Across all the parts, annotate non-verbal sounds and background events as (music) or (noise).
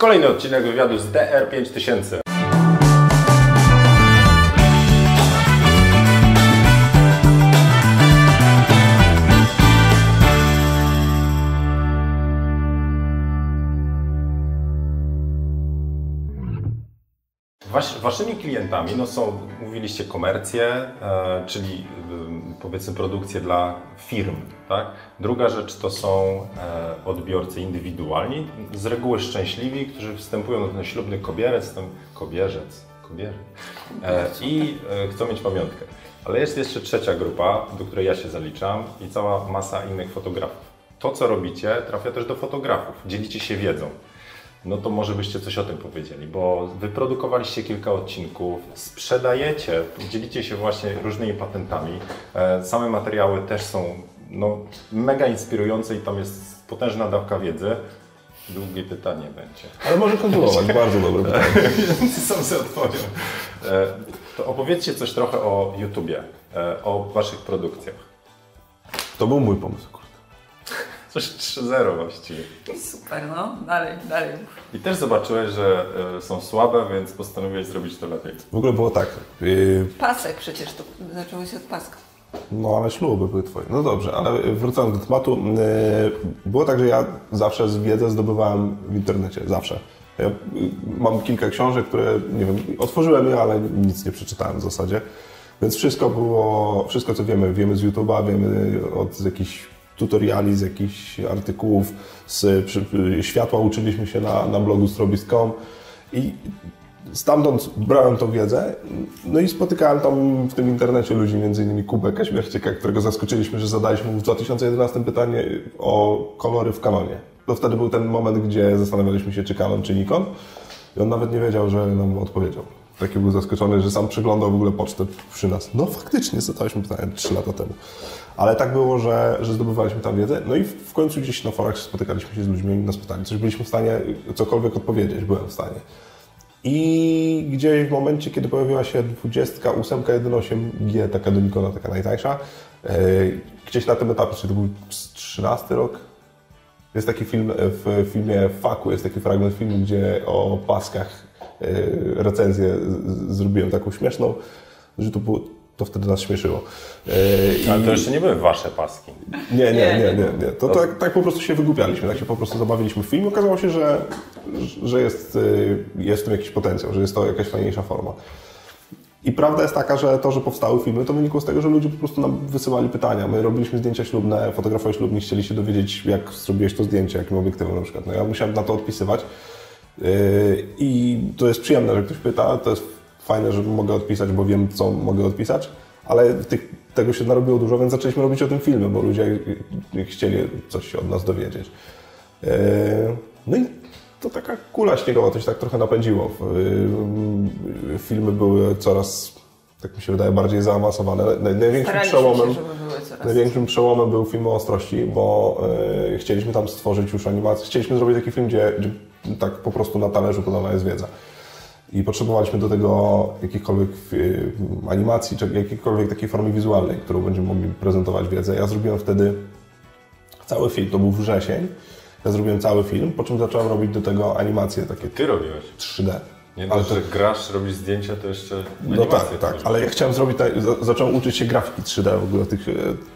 Kolejny odcinek wywiadu z DR5000. Wasz, waszymi klientami no są, mówiliście, komercje, e, czyli e, powiedzmy produkcje dla firm. Tak? Druga rzecz to są e, odbiorcy indywidualni, z reguły szczęśliwi, którzy wstępują na ten ślubny kobierec, ten kobierzec, kobierzec i e, chcą mieć pamiątkę. Ale jest jeszcze trzecia grupa, do której ja się zaliczam i cała masa innych fotografów. To, co robicie, trafia też do fotografów. Dzielicie się wiedzą no to może byście coś o tym powiedzieli, bo wyprodukowaliście kilka odcinków, sprzedajecie, dzielicie się właśnie różnymi patentami. E, same materiały też są no, mega inspirujące i tam jest potężna dawka wiedzy. Długie pytanie będzie. Ale może kontynuować, (laughs) bardzo dobre pytanie. (laughs) Sam sobie odpowiem. E, to opowiedzcie coś trochę o YouTubie, e, o waszych produkcjach. To był mój pomysł. Coś 3-0 właściwie. Super, no. Dalej, dalej. I też zobaczyłeś, że y, są słabe, więc postanowiłeś zrobić to lepiej. W ogóle było tak. Yy, Pasek przecież, to zaczęło się od paska. no ale śluby były twoje. No dobrze, ale wracając do tematu. Yy, było tak, że ja zawsze z wiedzę zdobywałem w internecie. Zawsze. Ja y, mam kilka książek, które, nie wiem, otworzyłem je, ale nic nie przeczytałem w zasadzie. Więc wszystko było, wszystko co wiemy, wiemy z YouTube'a, wiemy od jakichś tutoriali, z jakichś artykułów, z przy, światła uczyliśmy się na, na blogu strobist.com i stamtąd brałem tą wiedzę, no i spotykałem tam w tym internecie ludzi, innymi Kubę Kaśmierczyka, którego zaskoczyliśmy, że zadaliśmy mu w 2011 pytanie o kolory w Canonie. To wtedy był ten moment, gdzie zastanawialiśmy się, czy Canon, czy Nikon i on nawet nie wiedział, że nam odpowiedział. Taki był zaskoczony, że sam przeglądał w ogóle pocztę przy nas. No faktycznie, zadaliśmy pytanie 3 lata temu. Ale tak było, że, że zdobywaliśmy tam wiedzę. No i w końcu gdzieś na forach spotykaliśmy się z ludźmi i nas pytali, coś byliśmy w stanie cokolwiek odpowiedzieć, byłem w stanie. I gdzieś w momencie, kiedy pojawiła się 28 1.8G, taka do taka najtańsza, e, gdzieś na tym etapie, czy to był 13 rok, jest taki film, w filmie Faku jest taki fragment filmu, gdzie o paskach e, recenzję zrobiłem taką śmieszną, że to było to wtedy nas śmieszyło. E, Ale to jeszcze nie były wasze paski. Nie, nie, nie, nie. nie. To tak, tak po prostu się wygłupialiśmy, tak się po prostu zabawiliśmy w filmie. Okazało się, że, że jest, e, jest w tym jakiś potencjał, że jest to jakaś fajniejsza forma. I prawda jest taka, że to, że powstały filmy, to wynikło z tego, że ludzie po prostu nam wysyłali pytania. My robiliśmy zdjęcia ślubne, fotografowie ślubni chcieli się dowiedzieć, jak zrobiłeś to zdjęcie, jakim obiektywem na przykład. No ja musiałem na to odpisywać. E, I to jest przyjemne, że ktoś pyta, to jest fajne, że mogę odpisać, bo wiem, co mogę odpisać, ale tych, tego się narobiło dużo, więc zaczęliśmy robić o tym filmy, bo ludzie chcieli coś się od nas dowiedzieć. E, no i to taka kula śniegowa, to się tak trochę napędziło. Filmy były coraz, tak mi się wydaje, bardziej zaawansowane. Największym przełomem, się, największym przełomem był film o ostrości, bo e, chcieliśmy tam stworzyć już animację. Chcieliśmy zrobić taki film, gdzie, gdzie tak po prostu na talerzu podana jest wiedza i potrzebowaliśmy do tego jakichkolwiek y, animacji, czy jakiejkolwiek takiej formy wizualnej, którą będziemy mogli prezentować wiedzę. Ja zrobiłem wtedy cały film, to był wrzesień. Ja zrobiłem cały film, po czym zacząłem robić do tego animacje takie. Ty robiłeś? 3D. Nie dość, to... że grasz, robisz zdjęcia, to jeszcze No tak, tak, ale ja chciałem zrobić, zacząłem uczyć się grafiki 3D w ogóle, tych, e,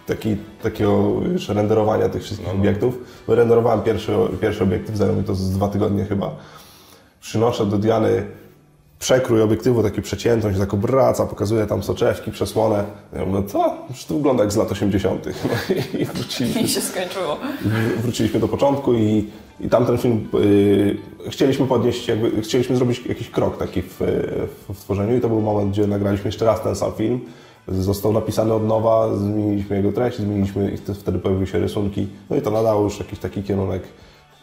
taki, takiego już renderowania tych wszystkich no, no. obiektów. Renderowałem pierwszy, pierwszy obiektyw, zajęło mi to z dwa tygodnie chyba. Przynoszę do Diany przekrój obiektywu, taki przeciętność, tak obraca, pokazuje tam soczewki, przesłonę. Ja mówię, co? Już to wygląda jak z lat 80. (laughs) No i wróciliśmy. I się skończyło. Wróciliśmy do początku i, i tamten film yy, chcieliśmy podnieść, jakby, chcieliśmy zrobić jakiś krok taki w, w, tworzeniu i to był moment, gdzie nagraliśmy jeszcze raz ten sam film. Został napisany od nowa, zmieniliśmy jego treść, zmieniliśmy i wtedy pojawiły się rysunki. No i to nadało już jakiś taki kierunek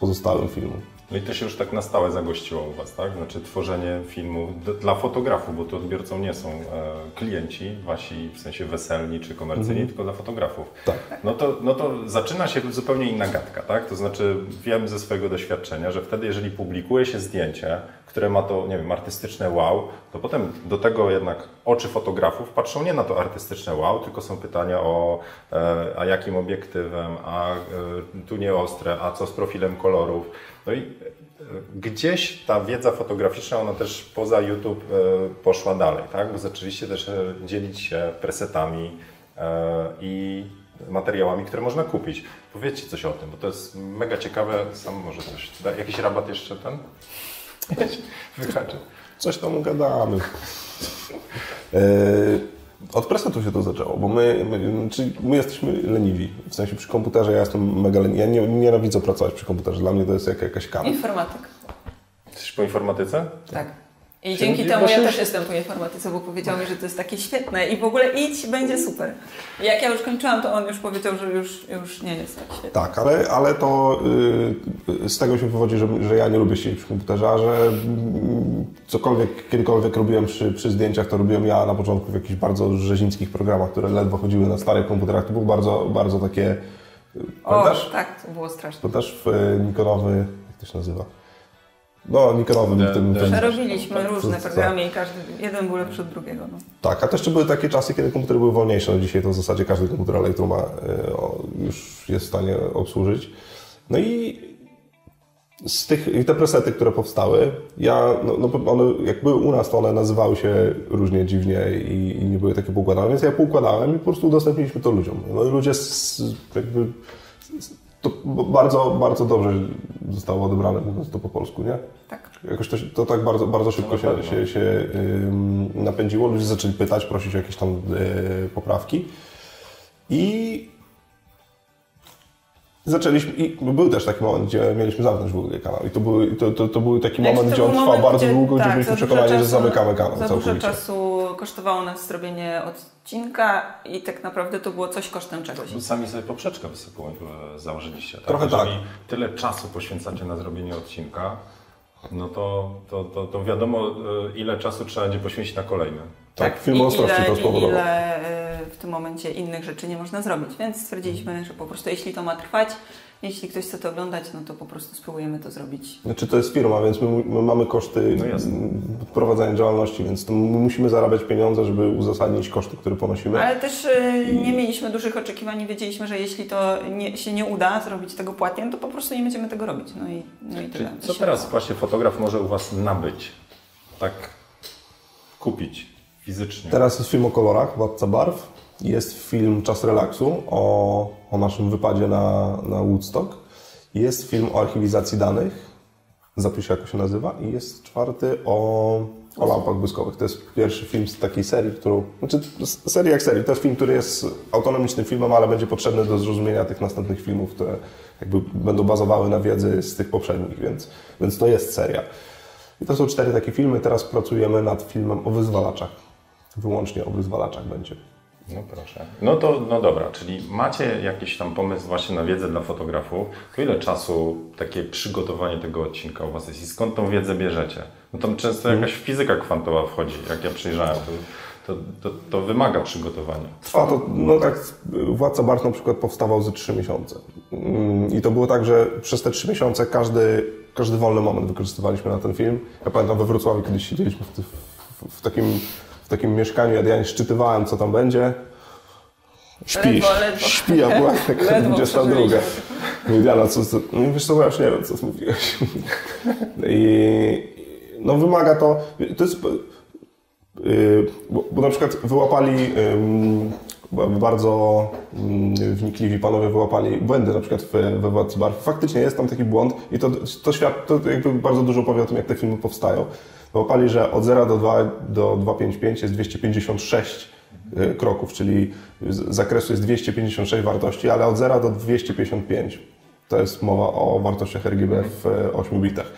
pozostałym filmom. No i to się już tak na stałe zagościło u Was, tak? Znaczy tworzenie filmu dla fotografów, bo tu odbiorcą nie są e, klienci, wasi w sensie weselni czy komercyjni, mhm. tylko dla fotografów. Tak. No to, no to zaczyna się zupełnie inna gadka, tak? To znaczy wiem ze swojego doświadczenia, że wtedy jeżeli publikuje się zdjęcie, które ma to, nie wiem, artystyczne wow, to potem do tego jednak oczy fotografów patrzą nie na to artystyczne wow, tylko są pytania o e, a jakim obiektywem, a e, tu nie ostre, a co z profilem kolorów. No i e, gdzieś ta wiedza fotograficzna, ona też poza YouTube e, poszła dalej, tak? Bo zaczęliście też e, dzielić się presetami i materiałami, które można kupić. Powiedzcie coś o tym, bo to jest mega ciekawe. Sam może coś. Jakiś rabat jeszcze ten? (laughs) Wyhaczy. Coś tam gadamy. Od presetu się to zaczęło, bo my, my, czyli my jesteśmy leniwi. W sensie przy komputerze ja jestem mega leniwy. Ja nie, nienawidzę pracować przy komputerze. Dla mnie to jest jak, jakaś kara. Informatyk. Jesteś po informatyce? Tak. I dzięki temu ja też jestem po informatyce, bo powiedział mi, że to jest takie świetne i w ogóle idź, będzie super. I jak ja już kończyłam, to on już powiedział, że już, już nie jest tak świetne. Tak, ale, ale to yy, z tego się wywodzi, że, że ja nie lubię siedzieć przy komputerze, a że yy, cokolwiek, kiedykolwiek robiłem przy, przy zdjęciach, to robiłem ja na początku w jakichś bardzo rzezińskich programach, które ledwo chodziły na starych komputerach. To było bardzo, bardzo takie... O, tak, to było straszne. To też w Nikonowy, jak to się nazywa? No, Nikonowym. De, tym, tym, Przerobiliśmy tak, różne tak. programy i każdy, jeden był lepszy od drugiego. No. Tak, a też były takie czasy, kiedy komputery były wolniejsze. No dzisiaj to w zasadzie każdy komputer Elektro ma, e, już jest w stanie obsłużyć. No i z tych, i te presety, które powstały, ja, no, no one, jak były u nas, to one nazywały się różnie dziwnie i, i nie były takie poukładane, więc ja poukładałem i po prostu udostępniliśmy to ludziom. No i ludzie z, jakby to bardzo, bardzo dobrze zostało odebrane, mówiąc to po polsku, nie? Tak. Jakoś to, to tak bardzo, bardzo szybko się, się, się napędziło. Ludzie zaczęli pytać, prosić o jakieś tam y, poprawki. I zaczęliśmy, i był też taki moment, gdzie mieliśmy zamknąć w ogóle kanał. I to był, to, to, to był taki moment, gdzie on trwał bardzo długo, tak, gdzie byliśmy przekonani, czasu, że zamykamy kanał za całkowicie. dużo czasu kosztowało nas zrobienie odcinka i tak naprawdę to było coś kosztem czegoś. Bo sami sobie poprzeczkę wysoką założyliście. Tak? Trochę Jeżeli tak. tyle czasu poświęcacie na zrobienie odcinka, no to, to, to, to wiadomo, e, ile czasu trzeba będzie poświęcić na kolejny. Tak, tak film ostrości to spowodował. ile e, w tym momencie innych rzeczy nie można zrobić, więc stwierdziliśmy, że po prostu jeśli to ma trwać, jeśli ktoś chce to oglądać, no to po prostu spróbujemy to zrobić. Znaczy to jest firma, więc my, my mamy koszty no prowadzenia działalności, więc my musimy zarabiać pieniądze, żeby uzasadnić koszty, które ponosimy. Ale też y, nie mieliśmy dużych oczekiwań i wiedzieliśmy, że jeśli to nie, się nie uda zrobić tego płatnie, no to po prostu nie będziemy tego robić. No i, no i tyle. Co teraz właśnie fotograf może u Was nabyć? Tak kupić fizycznie? Teraz jest film o kolorach, Władca Barw. Jest film Czas Relaksu o, o naszym wypadzie na, na Woodstock. Jest film o archiwizacji danych. Zapiszę, jak się nazywa. I jest czwarty o, o lampach błyskowych. To jest pierwszy film z takiej serii, którą... Znaczy, serii jak serii. To jest film, który jest autonomicznym filmem, ale będzie potrzebny do zrozumienia tych następnych filmów, które jakby będą bazowały na wiedzy z tych poprzednich, więc, więc to jest seria. I to są cztery takie filmy. Teraz pracujemy nad filmem o wyzwalaczach. Wyłącznie o wyzwalaczach będzie. No proszę. No to no dobra, czyli macie jakiś tam pomysł właśnie na wiedzę dla fotografów. To ile czasu takie przygotowanie tego odcinka u Was jest i skąd tą wiedzę bierzecie? No tam często mhm. jakaś fizyka kwantowa wchodzi, jak ja przyjrzałem. To, to, to, to wymaga przygotowania. Trwa to, no tak, Władca Bart na przykład powstawał ze 3 miesiące. Mm, I to było tak, że przez te 3 miesiące każdy, każdy wolny moment wykorzystywaliśmy na ten film. Ja pamiętam we Wrocławiu kiedyś siedzieliśmy w, w, w takim takim mieszkaniu, ja nie szczytywałem, co tam będzie. Śpi, ledwo, ledwo. śpi, a była taka 22. Mówi, Diana, co, co, no wiesz co, ja już nie wiem, co mówiłeś. (laughs) I no wymaga to, to jest, yy, bo, bo, na przykład wyłapali yy, bardzo yy, wnikliwi panowie wyłapali błędy na przykład we, we Władcy Barw. Faktycznie jest tam taki błąd i to, to, świat, to jakby bardzo dużo powie o tym, jak te filmy powstają. Wyłapali, że od 0 do 2 do 255 jest 256 y, kroków, czyli z zakresu jest 256 wartości, ale od 0 do 255 to jest mowa o wartościach RGB w 8 bitach.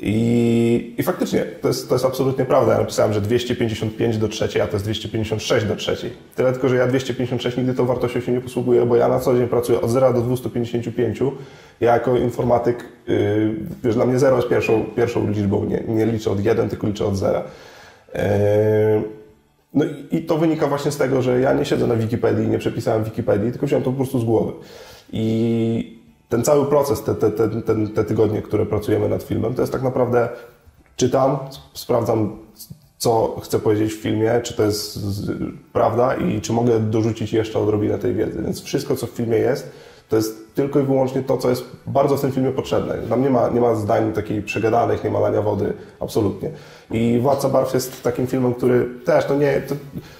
I, I faktycznie, to jest, to jest absolutnie prawda. Ja napisałem, że 255 do trzeciej, a to jest 256 do trzeciej. Tyle tylko, że ja 256 nigdy tą wartością się nie posługuję, bo ja na co dzień pracuję od 0 do 255. Ja jako informatyk, yy, wiesz, dla mnie 0 jest pierwszą, pierwszą liczbą, nie, nie liczę od 1, tylko liczę od 0. Yy, no i to wynika właśnie z tego, że ja nie siedzę na Wikipedii, nie przepisałem Wikipedii, tylko wziąłem to po prostu z głowy. I ten cały proces, te, te, te, te, tygodnie, które pracujemy nad filmem, to jest tak naprawdę czytam, sprawdzam, co chcę powiedzieć w filmie, czy to jest prawda i czy mogę dorzucić jeszcze odrobinę tej wiedzy. Więc wszystko, co w filmie jest, to jest, tylko i wyłącznie to, co jest bardzo w tym filmie potrzebne. Tam nie ma, nie ma zdań takich przegadanych, nie ma lania wody, absolutnie. I Władca Barw jest takim filmem, który też, to nie, to,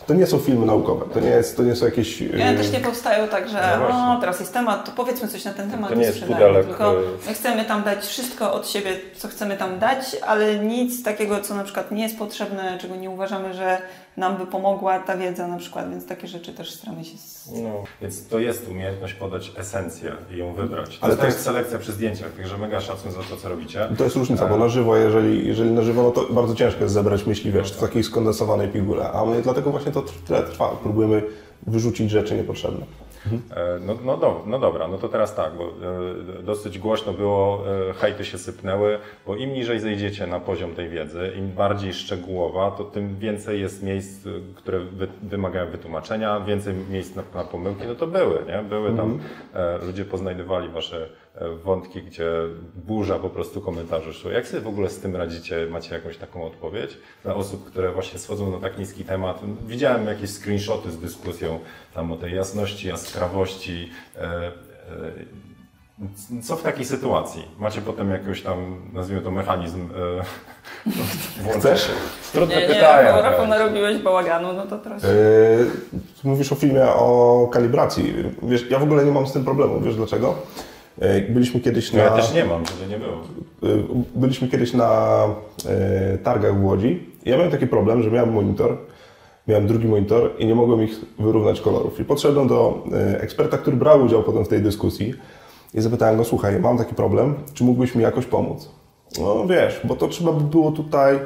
to nie są filmy naukowe, to nie, jest, to nie są jakieś... Ja też nie powstają tak, że no o, teraz jest temat, to powiedzmy coś na ten temat, to nie jest pudelek. Tylko my chcemy tam dać wszystko od siebie, co chcemy tam dać, ale nic takiego, co na przykład nie jest potrzebne, czego nie uważamy, że nam by pomogła ta wiedza na przykład, więc takie rzeczy też staramy się... Z... No, więc to jest umiejętność podać esencję ją wybrać. To Ale to jest selekcja przy zdjęciach, także mega szacun za to, co robicie. To jest różnica, bo na żywo, jeżeli, jeżeli na żywo, no to bardzo ciężko jest zebrać myśli, wiesz, w takiej skondensowanej pigule, a my dlatego właśnie to tyle trwa. Próbujemy wyrzucić rzeczy niepotrzebne. Mhm. No, no, do, no dobra, no to teraz tak, bo e, dosyć głośno było, e, hejty się sypnęły, bo im niżej zejdziecie na poziom tej wiedzy, im bardziej szczegółowa, to tym więcej jest miejsc, które wy, wymagają wytłumaczenia, więcej miejsc na, na pomyłki, no to były, nie? Były tam, mhm. e, ludzie poznajdowali wasze wątki, gdzie burza po prostu komentarzy szło. Jak sobie w ogóle z tym radzicie? Macie jakąś taką odpowiedź dla osób, które właśnie schodzą na tak niski temat? Widziałem jakieś screenshoty z dyskusją tam o tej jasności, jaskrawości. E, e, co w takiej sytuacji? Macie potem jakiś tam, nazwijmy to mechanizm e, (laughs) Chcesz? Trudne nie, pytanie. Nie, Rafał narobiłeś bałaganu, no to. Yy, mówisz o filmie o kalibracji. Wiesz, ja w ogóle nie mam z tym problemu. Wiesz dlaczego? E, byliśmy kiedyś na... Ja też nie mam, żeby nie było. E, byliśmy kiedyś na e, targach w Łodzi i ja miałem taki problem, że miałem monitor, miałem drugi monitor i nie mogłem ich wyrównać kolorów. I podszedłem do eksperta, który brał udział potem w tej dyskusji i zapytałem go, słuchaj, mam taki problem, czy mógłbyś mi jakoś pomóc? No wiesz, bo to trzeba by było tutaj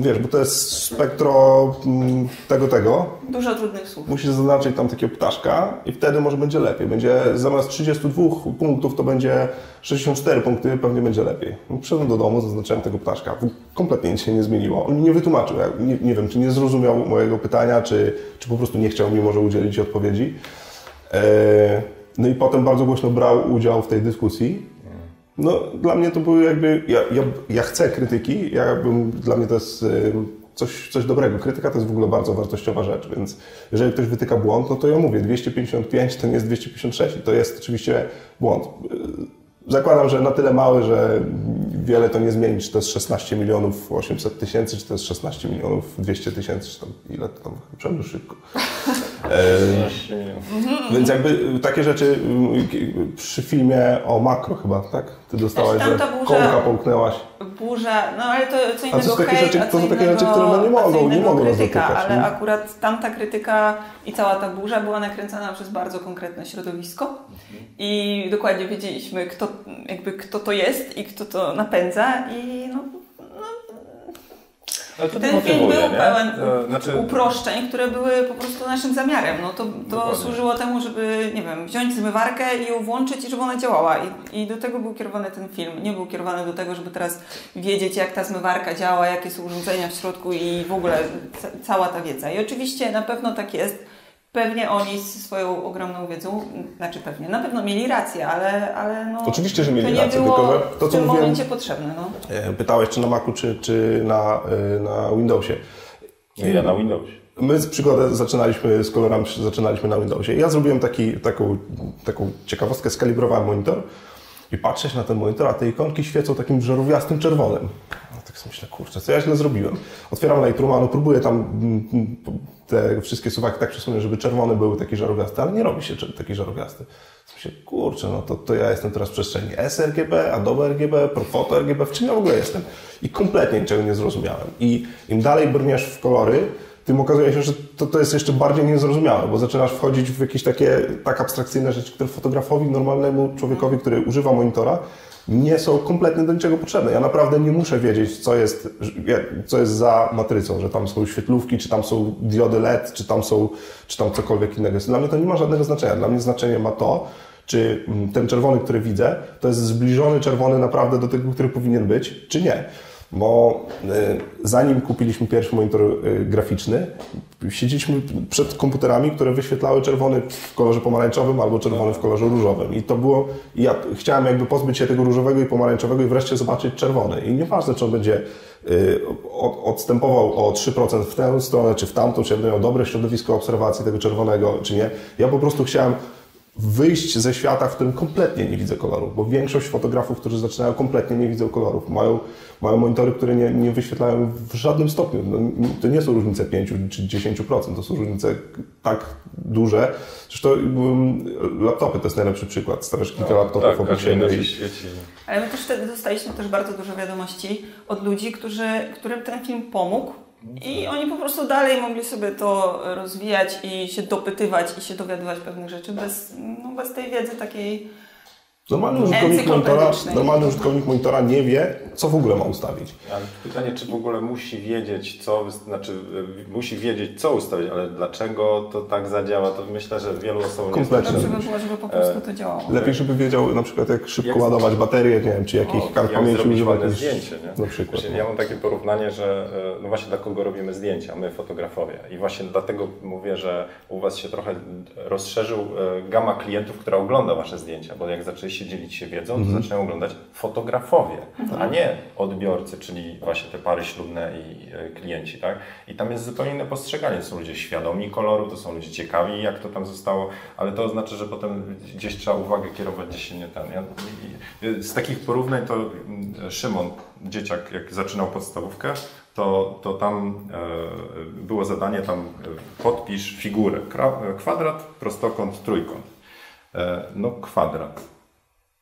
Wiesz, bo to jest spektro mm, tego, tego. Dużo trudnych słów. Musisz zaznaczyć tam takiego ptaszka i wtedy może będzie lepiej. Będzie zamiast 32 punktów to będzie 64 punkty, pewnie będzie lepiej. Przyszedłem do domu, zaznaczyłem tego ptaszka. Kompletnie nic się nie zmieniło. On nie wytłumaczył. Ja nie, nie, wiem, czy nie zrozumiał mojego pytania, czy, czy po prostu nie chciał mi może udzielić odpowiedzi. E, no i potem bardzo głośno brał udział w tej dyskusji no, dla mnie to były jakby. Ja, ja, ja chcę krytyki, ja bym, dla mnie to jest coś, coś dobrego. Krytyka to jest w ogóle bardzo wartościowa rzecz, więc jeżeli ktoś wytyka błąd, no to ja mówię, 255 to nie jest 256 i to jest oczywiście błąd. Zakładam, że na tyle mały, że wiele to nie zmieni, czy to jest 16 milionów 800 tysięcy, czy to jest 16 milionów 200 tysięcy, czy tam ile to tam szybko. (laughs) E, więc jakby takie rzeczy przy filmie o makro chyba, tak? Ty dostałaś, że kołka połknęłaś. Burza, no ale to co innego a to są takie rzeczy, to są takie rzeczy, które no nie mogą, nie mogą krytyka, Ale nie? akurat tamta krytyka i cała ta burza była nakręcana przez bardzo konkretne środowisko i dokładnie wiedzieliśmy, kto, jakby, kto to jest i kto to napędza i no, ten film był nie? pełen to, znaczy... uproszczeń, które były po prostu naszym zamiarem. No to, to służyło temu, żeby, nie wiem, wziąć zmywarkę i ją włączyć i żeby ona działała. I, I do tego był kierowany ten film. Nie był kierowany do tego, żeby teraz wiedzieć, jak ta zmywarka działa, jakie są urządzenia w środku i w ogóle cała ta wiedza. I oczywiście na pewno tak jest Pewnie oni z swoją ogromną wiedzą, znaczy pewnie, na pewno mieli rację, ale, ale no, Oczywiście, że mieli to nie rację, było tylko to, co w tym mówiłem, momencie potrzebne. No. E, pytałeś, czy na Macu, czy, czy na, e, na Windowsie. Ja na Windowsie. My z przygodę zaczynaliśmy z kolorami, zaczynaliśmy na Windowsie. Ja zrobiłem taki, taką, taką ciekawostkę, skalibrowałem monitor i patrzeć na ten monitor, a te ikonki świecą takim żarówiastym czerwonym. Tak sobie myślę, kurczę, co ja źle zrobiłem. Otwieram Lightrooma, no próbuję tam mm, mm, te wszystkie suwaki tak przesunąć, żeby czerwone były takie żarowiaste, ale nie robi się taki żarowiasty. Myślę, kurczę, no to, to ja jestem teraz w przestrzeni sRGB, Adobe RGB, Profoto RGB, w czym ja w ogóle jestem? I kompletnie niczego nie zrozumiałem. I im dalej brniesz w kolory, tym okazuje się, że to, to jest jeszcze bardziej niezrozumiałe, bo zaczynasz wchodzić w jakieś takie tak abstrakcyjne rzeczy, które fotografowi, normalnemu człowiekowi, który używa monitora, nie są kompletnie do niczego potrzebne. Ja naprawdę nie muszę wiedzieć, co jest, co jest za matrycą, że tam są świetlówki, czy tam są diody LED, czy tam są, czy tam cokolwiek innego. Dla mnie to nie ma żadnego znaczenia. Dla mnie znaczenie ma to, czy mm, ten czerwony, który widzę, to jest zbliżony czerwony naprawdę do tego, który powinien być, czy nie bo y, zanim kupiliśmy pierwszy monitor y, graficzny, siedzieliśmy przed komputerami, które wyświetlały czerwony w kolorze pomarańczowym albo czerwony w kolorze różowym. I to było, ja chciałem jakby pozbyć się tego różowego i pomarańczowego i wreszcie zobaczyć czerwony. I nieważne, czy on będzie y, odstępował o 3% w tę stronę, czy w tamtą, czy będę miał dobre środowisko obserwacji tego czerwonego, czy nie. Ja po prostu chciałem wyjść ze świata, w którym kompletnie nie widzę kolorów, bo większość fotografów, którzy zaczynają, kompletnie nie widzą kolorów. Mają, mają monitory, które nie, nie wyświetlają w żadnym stopniu. No, to nie są różnice 5 czy 10%, to są różnice tak duże. Zresztą um, laptopy to jest najlepszy przykład. Stawiasz kilka no, laptopów tak, obok siebie. I... Ale my też wtedy dostaliśmy też bardzo dużo wiadomości od ludzi, którzy, którym ten film pomógł, i oni po prostu dalej mogli sobie to rozwijać i się dopytywać i się dowiadywać pewnych rzeczy bez, no, bez tej wiedzy takiej Normalny użytkownik, monitora, normalny użytkownik monitora nie wie, co w ogóle ma ustawić. Ale pytanie, czy w ogóle musi wiedzieć, co, znaczy e, musi wiedzieć, co ustawić, ale dlaczego to tak zadziała, to myślę, że wielu osobom Kompletnie. nie Dobrze by było, żeby po prostu to działało. Lepiej, żeby wiedział na przykład, jak szybko jak ładować baterię, nie wiem, czy jakich kart pamięci używać. Niż, zdjęcie, nie? Na przykład. Właśnie, ja mam takie porównanie, że e, no właśnie dla kogo robimy zdjęcia, my fotografowie. I właśnie dlatego mówię, że u Was się trochę rozszerzył e, gama klientów, która ogląda Wasze zdjęcia, bo jak zaczęliście się dzielić się wiedzą, to mhm. zaczynają oglądać fotografowie, mhm. a nie odbiorcy, czyli właśnie te pary ślubne i e, klienci, tak? I tam jest zupełnie inne postrzeganie. To są ludzie świadomi koloru, to są ludzie ciekawi, jak to tam zostało, ale to oznacza, że potem gdzieś trzeba uwagę kierować, gdzieś się nie ten. Ja, z takich porównań to mm, Szymon, dzieciak, jak zaczynał podstawówkę, to, to tam e, było zadanie, tam e, podpisz figurę, kwadrat, prostokąt, trójkąt. E, no kwadrat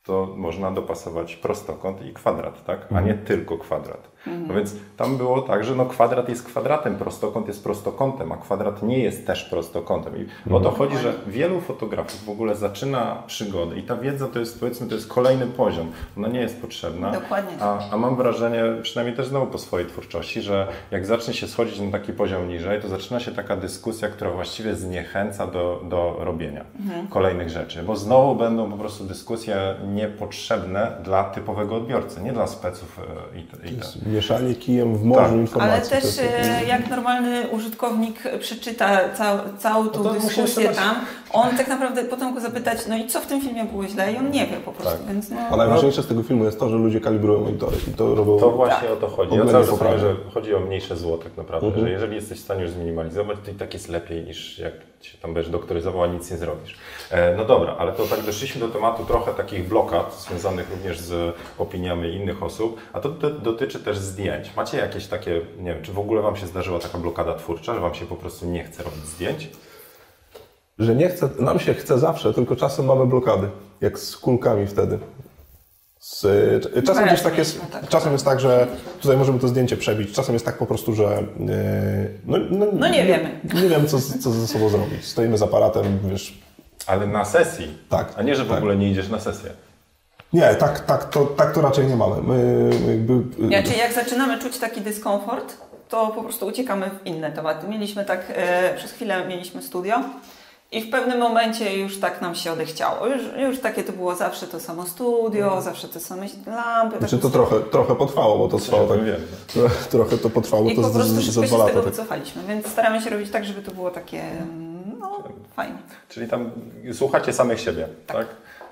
to można dopasować prostokąt i kwadrat, tak? a nie mhm. tylko kwadrat. Mhm. No więc tam było tak, że no kwadrat jest kwadratem, prostokąt jest prostokątem, a kwadrat nie jest też prostokątem. I mhm. o to chodzi, że wielu fotografów w ogóle zaczyna przygodę i ta wiedza to jest powiedzmy to jest kolejny poziom. Ona nie jest potrzebna. Dokładnie. A, a mam wrażenie, przynajmniej też znowu po swojej twórczości, że jak zacznie się schodzić na taki poziom niżej, to zaczyna się taka dyskusja, która właściwie zniechęca do, do robienia mhm. kolejnych rzeczy, bo znowu będą po prostu dyskusje niepotrzebne dla typowego odbiorcy, nie dla speców e, i, i mieszanie kijem w morzu tak. informacji. Ale też e, jak normalny użytkownik przeczyta cał, całą tą no dyskusję tam, on tak naprawdę potem go zapytać, no i co w tym filmie było źle i on nie wie po prostu. Tak. Więc no... A najważniejsze z tego filmu jest to, że ludzie kalibrują monitory i to robią... To właśnie tak. o to chodzi. Ja cały czas mówię, że chodzi o mniejsze zło tak naprawdę, mhm. że jeżeli jesteś w stanie już zminimalizować, to i tak jest lepiej niż jak się tam będziesz doktoryzował, a nic nie zrobisz. E, no dobra, ale to tak doszliśmy do tematu trochę takich blokad związanych również z opiniami innych osób, a to dotyczy też zdjęć. Macie jakieś takie, nie wiem, czy w ogóle Wam się zdarzyła taka blokada twórcza, że Wam się po prostu nie chce robić zdjęć? Że nie chce, nam się chce zawsze, tylko czasem mamy blokady, jak z kulkami wtedy. Z, czasem, gdzieś tak jest, tak. czasem jest tak, że tutaj możemy to zdjęcie przebić. Czasem jest tak po prostu, że e, no, no, no nie, nie wiemy. Nie wiem, co, co ze sobą zrobić. Stoimy z aparatem, wiesz. Ale na sesji. Tak. A nie, że w tak. ogóle nie idziesz na sesję. Nie, tak, tak, to, tak to raczej nie mamy. My jakby... Ja, czyli jak zaczynamy czuć taki dyskomfort, to po prostu uciekamy w inne tematy. Mieliśmy tak, e, przez chwilę mieliśmy studio i w pewnym momencie już tak nam się odechciało. Już, już takie to było zawsze to samo studio, mm. zawsze te same lampy. Znaczy to trochę, trochę potrwało, bo to trwało tak, (laughs) trochę to potrwało I to po prostu z, z dwa lata. tego tak. wycofaliśmy, więc staramy się robić tak, żeby to było takie no, fajne. Czyli tam słuchacie samych siebie, tak? tak?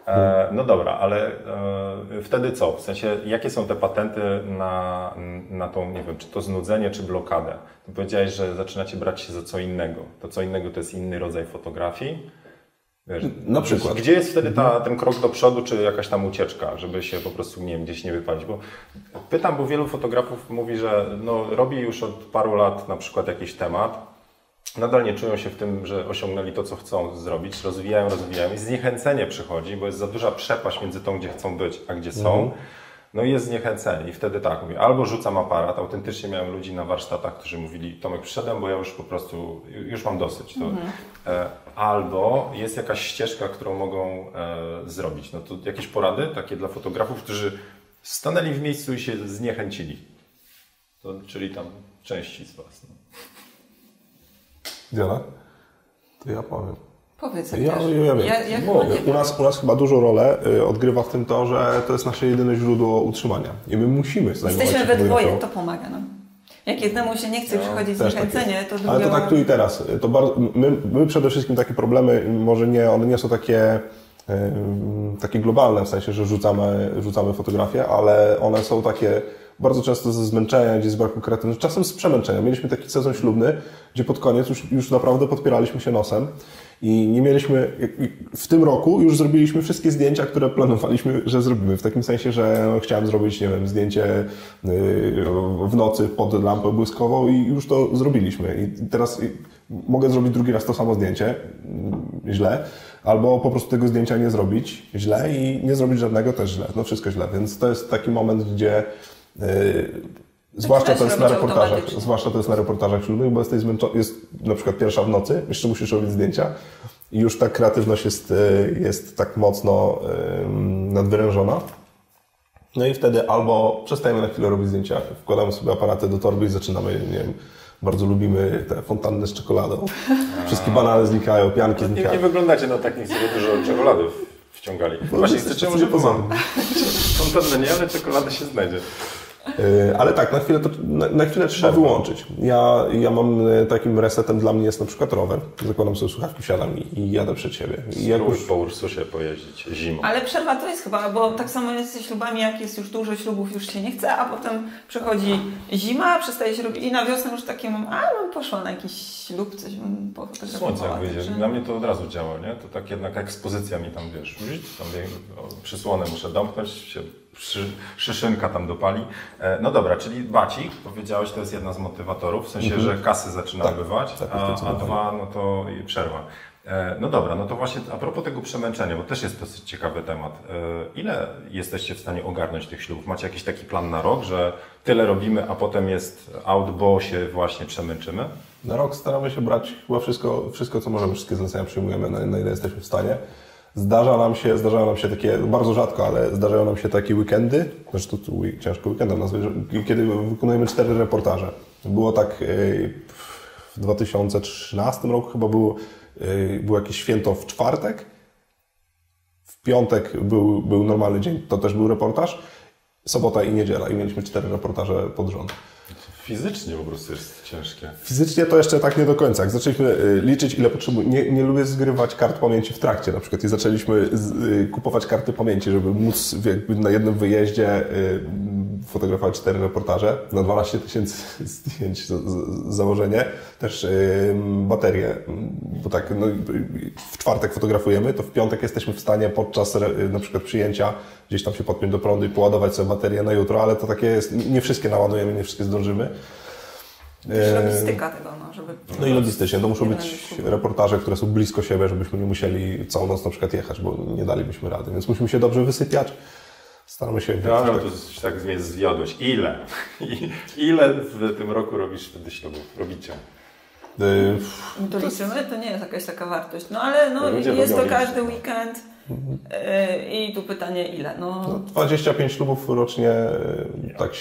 E, no dobra, ale e, wtedy co? W sensie, jakie są te patenty na, na tą, nie wiem, czy to znudzenie, czy blokadę? Ty powiedziałeś, że zaczynacie brać się za co innego. To co innego to jest inny rodzaj fotografii. Wiesz, na przykład. Gdzie jest wtedy ta, ten krok do przodu, czy jakaś tam ucieczka, żeby się po prostu nie wiem, gdzieś nie wypalić? Bo pytam, bo wielu fotografów mówi, że no, robi już od paru lat na przykład jakiś temat, nadal nie czują się w tym, że osiągnęli to, co chcą zrobić, rozwijają, rozwijają i zniechęcenie przychodzi, bo jest za duża przepaść między tą, gdzie chcą być, a gdzie są. Mhm. No i jest zniechęcenie i wtedy tak, mówię, albo rzucam aparat, autentycznie miałem ludzi na warsztatach, którzy mówili, Tomek przyszedłem, bo ja już po prostu, już mam dosyć. To, mhm. e, albo jest jakaś ścieżka, którą mogą e, zrobić. No to jakieś porady takie dla fotografów, którzy stanęli w miejscu i się zniechęcili. To, czyli tam części z Was. No. Diana? To ja powiem. Powiedz ja, ja, ja wiem. Ja, ja u, nas, u nas chyba dużą rolę y, odgrywa w tym to, że to jest nasze jedyne źródło utrzymania. I my musimy zajmować Jesteśmy we dwoje, to pomaga nam. Jak jednemu się nie chce no, przychodzić zniechęcenie, tak to drugiemu... Ale to tak tu i teraz. To bardzo, my, my przede wszystkim takie problemy, może nie, one nie są takie, takie globalne, w sensie, że rzucamy, rzucamy fotografie, ale one są takie bardzo często ze zmęczenia, gdzie z braku kreatywności, czasem z przemęczenia. Mieliśmy taki sezon ślubny, gdzie pod koniec już, już naprawdę podpieraliśmy się nosem i nie mieliśmy, w tym roku już zrobiliśmy wszystkie zdjęcia, które planowaliśmy, że zrobimy. W takim sensie, że chciałem zrobić, nie wiem, zdjęcie y, w nocy pod lampę błyskową i już to zrobiliśmy. I teraz mogę zrobić drugi raz to samo zdjęcie, mm, źle, albo po prostu tego zdjęcia nie zrobić źle i nie zrobić żadnego też źle. No wszystko źle. Więc to jest taki moment, gdzie Zwłaszcza to jest na reportażach, zwłaszcza to jest na reportażach ślubnych, bo jesteś zmęczony, jest na przykład pierwsza w nocy, jeszcze musisz robić zdjęcia i już ta kreatywność jest, y, jest tak mocno nadwyrężona. No i wtedy albo przestajemy na chwilę robić zdjęcia, wkładamy sobie aparaty do torby i zaczynamy, nie wiem, bardzo lubimy te fontanny z czekoladą. (laughs) Wszystkie banany znikają, pianki znikają. Nie, nie wyglądacie na takich, sobie dużo czekolady wciągali. Właśnie chcecie może pomóc. Fontanny nie, ale czekolada się znajdzie. E, ale tak, na chwilę, to, na, na chwilę trzeba wyłączyć. Ja, ja mam e, takim resetem dla mnie jest na przykład rower. Zakładam sobie słuchawki, wsiadam i, i jadę przed siebie. I jakoś... po Ursusie pojeździć zimą. Ale przerwa to jest chyba, bo tak samo jest ze ślubami, jak jest już dużo ślubów, już się nie chce, a potem przychodzi zima, przestaje się robić i na wiosnę już takie mam, a bym poszła na jakiś ślub, coś bym pofotografowała. Słońce jak wyjdzie, dla mnie to od razu działa, nie? To tak jednak ekspozycja mi tam, wiesz, tam przysłonę muszę domknąć, się szyszynka tam dopali. E, no dobra, czyli bacik, powiedziałeś, to jest jedna z motywatorów, w sensie, mhm. że kasy zaczynają tak, bywać, tak, a, a dwa, no to przerwa. E, no dobra, no to właśnie a propos tego przemęczenia, bo też jest dosyć ciekawy temat. E, ile jesteście w stanie ogarnąć tych ślubów? Macie jakiś taki plan na rok, że tyle robimy, a potem jest out, bo się właśnie przemęczymy? Na rok staramy się brać chyba wszystko, wszystko co możemy, wszystkie zlecenia przyjmujemy, na, na ile jesteśmy w stanie. Zdarza nam się, zdarzają nam się takie, bardzo rzadko, ale zdarzają nam się takie weekendy, znaczy to, ciężko weekendem nazwać, kiedy wykonujemy cztery reportaże. Było tak e, w 2013 roku chyba było, e, było jakieś święto w czwartek, w piątek był, był normalny dzień, to też był reportaż, sobota i niedziela i mieliśmy cztery reportaże pod rząd. Fizycznie po prostu jest ciężkie. Fizycznie to jeszcze tak nie do końca. Jak zaczęliśmy y, liczyć, ile potrzebujemy, nie, nie lubię zgrywać kart pamięci w trakcie na przykład i zaczęliśmy z, y, kupować karty pamięci, żeby móc jakby na jednym wyjeździe y, fotografować cztery reportaże na 12 tysięcy (laughs) zdjęć z, z, założenie. Też y, baterie, bo tak no, w czwartek fotografujemy, to w piątek jesteśmy w stanie podczas na przykład przyjęcia gdzieś tam się podpiąć do prądu i poładować sobie baterię na jutro, ale to takie jest, nie wszystkie naładujemy, nie wszystkie zdążymy. Też logistyka tego, no, żeby... No i logistycznie, to muszą być reportaże, które są blisko siebie, żebyśmy nie musieli całą noc na przykład jechać, bo nie dalibyśmy rady, więc musimy się dobrze wysypiać. Staramy się... No, no to tak mnie zwiodłeś. Ile? (laughs) Ile w tym roku robisz wtedy ślubów? Robicie? Yy, to liczymy? To nie jest jakaś taka wartość. No ale no, jest to każdy weekend I tu pytanie ile? No... no 25 ślubów rocznie e, tak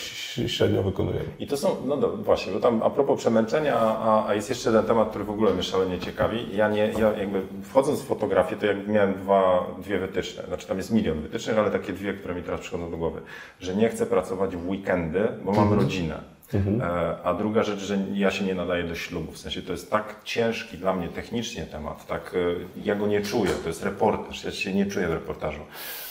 średnio wykonujemy. I to są, no właśnie, bo tam a propos przemęczenia, a, a jest jeszcze jeden temat, który w ogóle mnie szalenie ciekawi. Ja nie, ja jakby wchodząc w fotografię, to jakby miałem dwa, dwie wytyczne. Znaczy tam jest milion wytycznych, ale takie dwie, które mi teraz przychodzą do głowy. Że nie chcę pracować w weekendy, bo mam mhm. rodzinę. Mhm. E, a druga rzecz, że ja się nie nadaję do ślubu. W sensie to jest tak ciężki dla mnie technicznie temat, tak e, ja go nie czuję. To jest reportaż, ja się nie czuję w reportażu.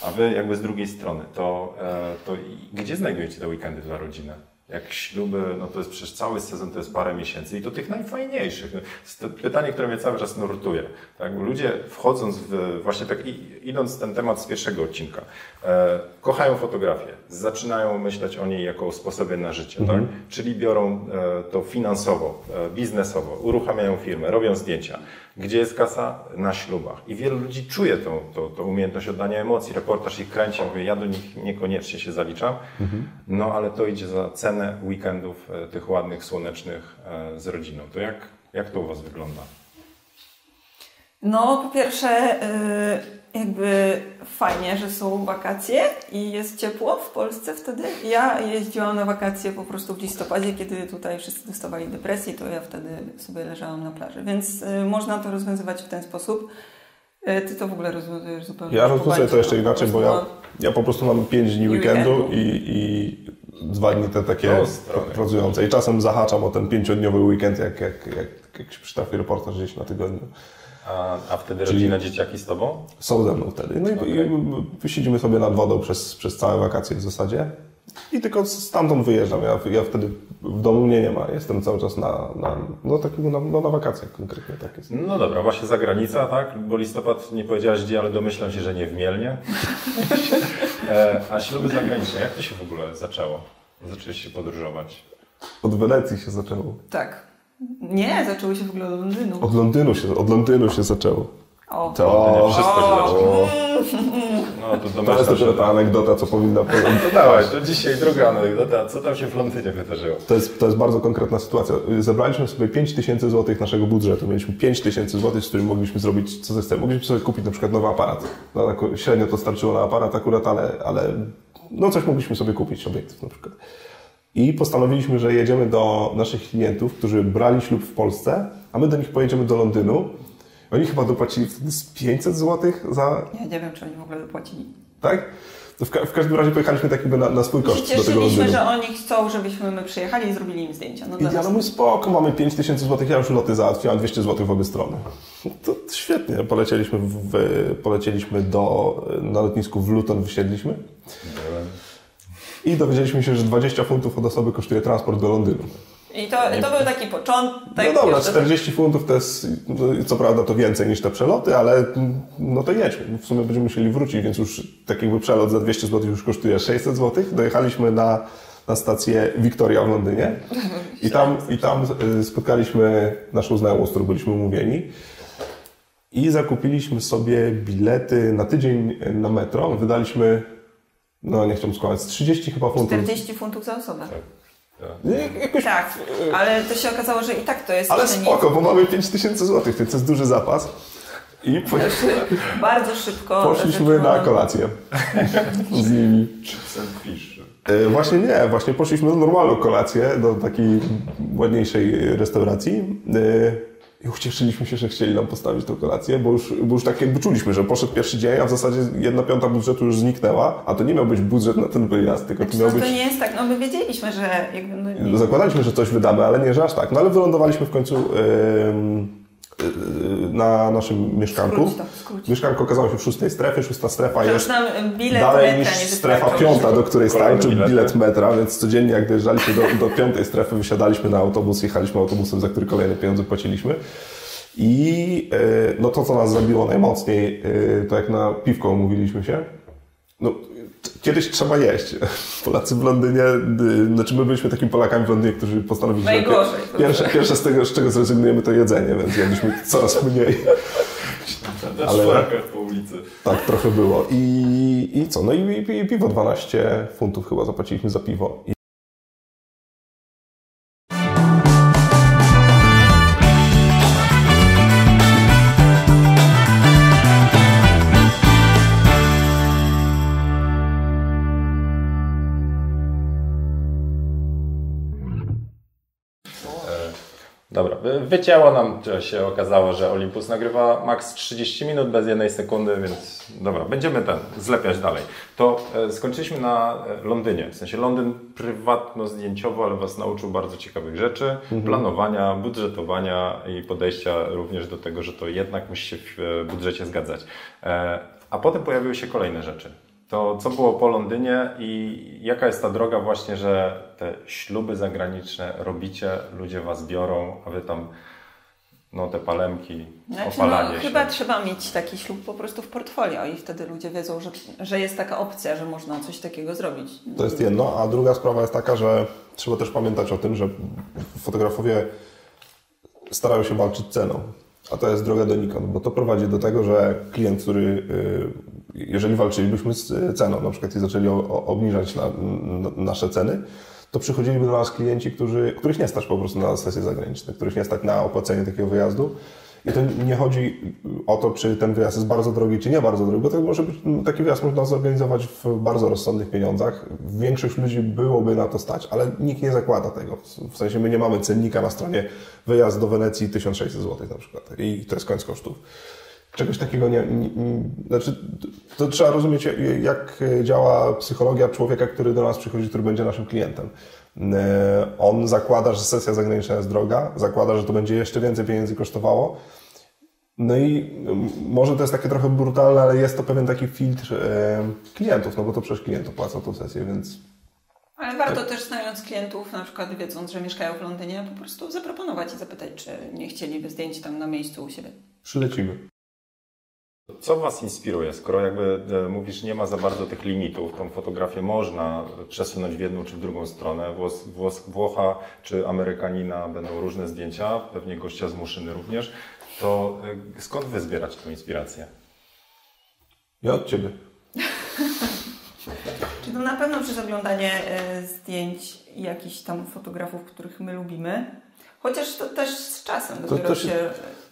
A wy jakby z drugiej strony, to, e, to gdzie znajdujecie te weekendy dla rodziny? Jak śluby, no to jest przecież cały sezon, to jest parę miesięcy i to tych najfajniejszych. To pytanie, które mnie cały czas nurtuje. Tak? Ludzie wchodząc w, właśnie tak idąc ten temat z pierwszego odcinka, e, kochają fotografię, zaczynają myśleć o niej jako o sposobie na życie, tak? mhm. tak? czyli biorą e, to finansowo, e, biznesowo, uruchamiają firmę, robią zdjęcia. Gdzie jest kasa? Na ślubach. I wielu ludzi czuje tą, tą, tą umiejętność oddania emocji. Reportaż ich kręci, mówię, ja do nich niekoniecznie się zaliczam, mhm. no ale to idzie za cenę weekendów e, tych ładnych, słonecznych e, z rodziną. To jak, jak to u Was wygląda? No, po pierwsze, yy, jakby fajnie, że są wakacje i jest ciepło w Polsce wtedy. Ja jeździłam na wakacje po prostu w listopadzie, kiedy tutaj wszyscy dostawali depresji, to ja wtedy sobie leżałam na plaży. Więc yy, można to rozwiązywać w ten sposób. Yy, ty to w ogóle rozwiązujesz zupełnie. Ja rozwiązuję to jeszcze inaczej, bo ja, ja po prostu mam 5 dni weekendu, weekendu. I, i dwa dni te takie pracujące. I czasem zahaczam o ten pięciodniowy weekend, jak, jak, jak, jak się przytrafi reportaż gdzieś na tygodniu. A, a wtedy Czyli rodzina, dzieciaki z Tobą? Są ze mną wtedy. No okay. i, i siedzimy sobie nad wodą przez, przez całe wakacje w zasadzie. I tylko stamtąd wyjeżdżam. Ja, ja wtedy w domu mnie nie ma. Jestem cały czas na, na, no, takiego, na, no, na wakacjach konkretnie. Tak jest. No dobra, właśnie zagranica, tak? Bo listopad nie powiedziałaś gdzie, ale domyślam się, że nie w Mielnie. (laughs) e, a śluby zagraniczne, jak to się w ogóle zaczęło? Zaczęliście podróżować? Od Wenecji się zaczęło. Tak. Nie, zaczęło się w ogóle od Londynu. Od Londynu się, od Londynu się zaczęło. O. To wszystko się zaczęło. No, to, to jest dopiero ta anegdota, co powinna powiedzieć. To dawaj, to dzisiaj druga anegdota. Co tam się w Londynie wydarzyło? To jest, to jest bardzo konkretna sytuacja. Zebraliśmy sobie 5 tysięcy złotych naszego budżetu. Mieliśmy 5 tysięcy złotych, z którym mogliśmy zrobić co zechcemy. Mogliśmy sobie kupić na przykład nowy aparat. No, tak średnio to starczyło na aparat akurat, ale, ale no coś mogliśmy sobie kupić, obiektyw na przykład. I postanowiliśmy, że jedziemy do naszych klientów, którzy brali ślub w Polsce, a my do nich pojedziemy do Londynu. Oni chyba dopłacili wtedy z 500 zł za... Ja nie wiem, czy oni w ogóle dopłacili. Tak? To w, ka w każdym razie pojechaliśmy tak jakby na, na swój koszt do tego Cieszyliśmy, że oni chcą, żebyśmy my przyjechali i zrobili im zdjęcia. No I ja no mój spoko, mamy 5000 zł, ja już loty załatwiłam, 200 zł w obie strony. To, to świetnie. Polecieliśmy, w, polecieliśmy do, na lotnisku w Luton, wysiedliśmy. Byłem. I dowiedzieliśmy się, że 20 funtów od osoby kosztuje transport do Londynu. I to, to był taki początek. No dobra, 40 funtów to jest, no, co prawda to więcej niż te przeloty, ale no to jedźmy. W sumie będziemy musieli wrócić, więc już tak jakby przelot za 200 zł już kosztuje 600 zł. Dojechaliśmy na, na stację Victoria w Londynie i tam, i tam y, spotkaliśmy naszą znajomą, z którą byliśmy umówieni. I zakupiliśmy sobie bilety na tydzień na metro. Wydaliśmy, no nie chciałbym skłamać, 30 chyba funtów. 40 funtów za osobę. Tak. Tak. Jakoś... Tak, ale to się okazało, że i tak to jest Ale spoko, nic. bo mamy 5000 zł, to jest duży zapas. I poszliśmy, bardzo szybko. Poszliśmy na kolację z nimi. E, właśnie nie, właśnie poszliśmy na normalną kolację do takiej ładniejszej restauracji. I ucieszyliśmy się, że chcieli nam postawić tą kolację, bo już, bo już tak jakby czuliśmy, że poszedł pierwszy dzień, a w zasadzie jedna piąta budżetu już zniknęła, a to nie miał być budżet na ten wyjazd, tylko znaczy, to miał no, być... to nie jest tak, no my wiedzieliśmy, że jakby... No, nie... Zakładaliśmy, że coś wydamy, ale nie, że aż tak. No ale wylądowaliśmy w końcu... Yy na naszym mieszkanku. Skróć to, skróć. Mieszkanko okazało się w szóstej strefie, szósta strefa jest dalej niż strefa piąta, do której starczy bilet metra, więc codziennie jak dojeżdżaliśmy do, do piątej strefy, wysiadaliśmy na autobus, jechaliśmy autobusem, za który kolejne pieniądze płaciliśmy. I y, no to, co nas zabiło najmocniej, y, to jak na piwko umówiliśmy się, no, kiedyś trzeba jeść. Polacy w Londynie, y, znaczy my byliśmy takimi Polakami w Londynie, którzy postanowili, że pierwsze, pierwsze z tego, z czego zrezygnujemy, to jedzenie, więc jedliśmy coraz mniej. Ale po ulicy. Tak, trochę było. I, i co? No i, i, i piwo 12 funtów chyba zapłaciliśmy za piwo. Wycięło nam, się okazało, że Olympus nagrywa maks 30 minut bez jednej sekundy, więc dobra, będziemy ten zlepiać dalej. To e, skończyliśmy na e, Londynie, w sensie Londyn prywatno-zdjęciowo, ale Was nauczył bardzo ciekawych rzeczy, mhm. planowania, budżetowania i podejścia również do tego, że to jednak musi się w e, budżecie zgadzać. A potem pojawiły się kolejne rzeczy. To co było po Londynie i jaka jest ta droga właśnie, że te śluby zagraniczne robicie, ludzie was biorą, a wy tam no te palemki, znaczy, opalanie no, się. Chyba trzeba mieć taki ślub po prostu w portfolio i wtedy ludzie wiedzą, że, że jest taka opcja, że można coś takiego zrobić. To jest jedno, a druga sprawa jest taka, że trzeba też pamiętać o tym, że fotografowie starają się walczyć ceną. A to jest droga donikąd, bo to prowadzi do tego, że klient, który, y, jeżeli walczylibyśmy z ceną, na przykład i zaczęli obniżać na, na nasze ceny, to przychodziliby do nas klienci, którzy, których nie stać po prostu na sesje zagraniczne, których nie stać na opłacenie takiego wyjazdu. I to nie chodzi o to, czy ten wyjazd jest bardzo drogi, czy nie bardzo drogi, bo to może być, taki wyjazd można zorganizować w bardzo rozsądnych pieniądzach. Większość ludzi byłoby na to stać, ale nikt nie zakłada tego. W sensie my nie mamy cennika na stronie wyjazd do Wenecji 1600 zł na przykład i to jest koniec kosztów. Czegoś takiego nie, nie, nie, Znaczy, to trzeba rozumieć, jak działa psychologia człowieka, który do nas przychodzi, który będzie naszym klientem. E, on zakłada, że sesja zagraniczna jest droga, zakłada, że to będzie jeszcze więcej pieniędzy kosztowało. No i może to jest takie trochę brutalne, ale jest to pewien taki filtr e, klientów, no bo to przecież klient opłaca tą sesję, więc Ale warto też znając klientów, na przykład wiedząc, że mieszkają w Londynie, po prostu zaproponować i zapytać, czy nie chcieliby zdjęć tam na miejscu u siebie. Przylecimy. Co Was inspiruje, skoro jakby e, mówisz, nie ma za bardzo tych limitów, tą fotografię można przesunąć w jedną czy w drugą stronę, Włos, Włos, Włocha czy Amerykanina będą różne zdjęcia, pewnie gościa z Muszyny również, to e, skąd Wy zbierać tę inspirację? Ja od Ciebie. (laughs) Czy to na pewno przez oglądanie e, zdjęć jakichś tam fotografów, których my lubimy, Chociaż to też z czasem to, dopiero to się...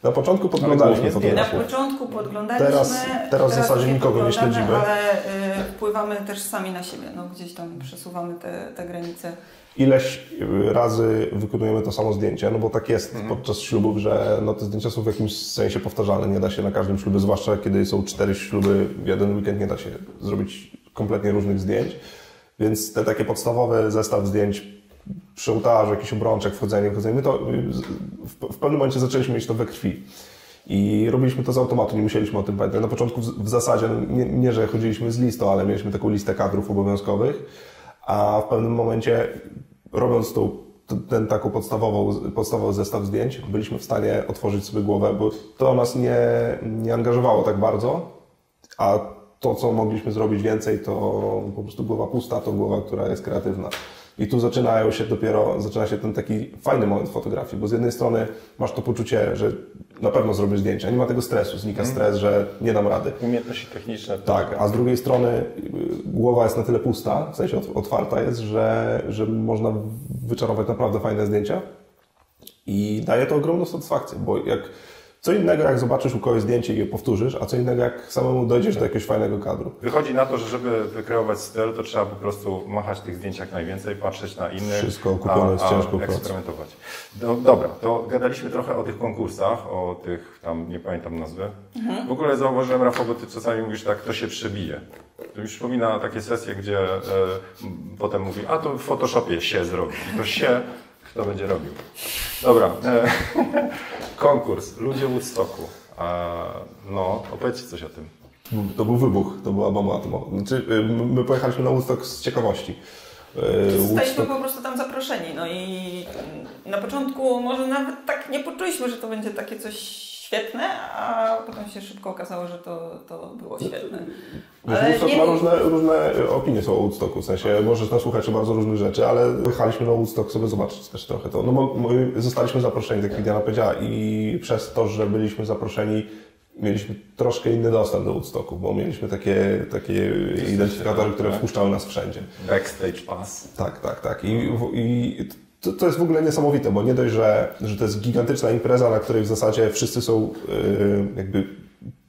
Na początku podglądaliśmy fotografów. Na początku podglądaliśmy. Teraz, teraz w zasadzie nikogo nie śledzimy. Ale y, wpływamy też sami na siebie. No, gdzieś tam przesuwamy te, te granice. Ileś razy wykonujemy to samo zdjęcie, no bo tak jest mhm. podczas ślubów, że no, te zdjęcia są w jakimś sensie powtarzalne. Nie da się na każdym ślubie, zwłaszcza kiedy są cztery śluby w jeden weekend, nie da się zrobić kompletnie różnych zdjęć. Więc te takie podstawowe zestaw zdjęć przy ołtarzu, jakiś obrączek, wchodzenie, wchodzenie. My to w, w pewnym momencie zaczęliśmy mieć to we krwi. I robiliśmy to z automatu, nie musieliśmy o tym pamiętać. Na początku w, zasadzie, nie, nie, że chodziliśmy z listą, ale mieliśmy taką listę kadrów obowiązkowych, a w pewnym momencie, robiąc tą, ten taką podstawową, podstawowy zestaw zdjęć, byliśmy w stanie otworzyć sobie głowę, bo to nas nie, nie angażowało tak bardzo, a to, co mogliśmy zrobić więcej, to po prostu głowa pusta, to głowa, która jest kreatywna. I tu zaczynają się dopiero, zaczyna się ten taki fajny moment fotografii, bo z jednej strony masz to poczucie, że na pewno zrobisz zdjęcia, nie ma tego stresu, znika mm. stres, że nie dam rady. Umiejętności techniczne. Tak, a z drugiej strony y, głowa jest na tyle pusta, w sensie otwarta jest, że, że można wyczarować naprawdę fajne zdjęcia i daje to ogromną satysfakcję, bo jak co innego, jak zobaczysz u kogoś zdjęcie i je powtórzysz, a co innego, jak samemu dojdziesz do jakiegoś fajnego kadru. Wychodzi na to, że żeby wykreować styl, to trzeba po prostu machać tych zdjęć jak najwięcej, patrzeć na innych. Wszystko kupione jest ciężko eksperymentować. Do, dobra, to gadaliśmy trochę o tych konkursach, o tych tam, nie pamiętam nazwy. Mhm. W ogóle zauważyłem, Rafał, bo ty czasami mówisz tak, to się przebije. To mi przypomina takie sesje, gdzie e, potem mówi, a to w Photoshopie się zrobi. To się kto będzie robił. Dobra. E, (laughs) konkurs. Ludzie Woodstocku. no, opowiedzcie coś o tym. To był wybuch, to była bomba atomowa. Znaczy, y, my pojechaliśmy na Woodstock z ciekawości. Y, Zostaliśmy po prostu tam zaproszeni. No i na początku może nawet tak nie poczuliśmy, że to będzie takie coś świetne, a potem się szybko okazało, że to, to było świetne. Ale Woodstock nie... ma różne, różne opinie są o Woodstocku, w sensie możesz nasłuchać o bardzo różnych rzeczy, ale wyjechaliśmy na Woodstock sobie zobaczyć też trochę to. No bo my zostaliśmy zaproszeni, tak jak Diana powiedziała, i przez to, że byliśmy zaproszeni, mieliśmy troszkę inny dostęp do Woodstocku, bo mieliśmy takie, takie identyfikatory, które wpuszczały nas wszędzie. Backstage pass. Tak, tak, tak. I, i to, to jest w ogóle niesamowite, bo nie dość, że, że to jest gigantyczna impreza, na której w zasadzie wszyscy są yy, jakby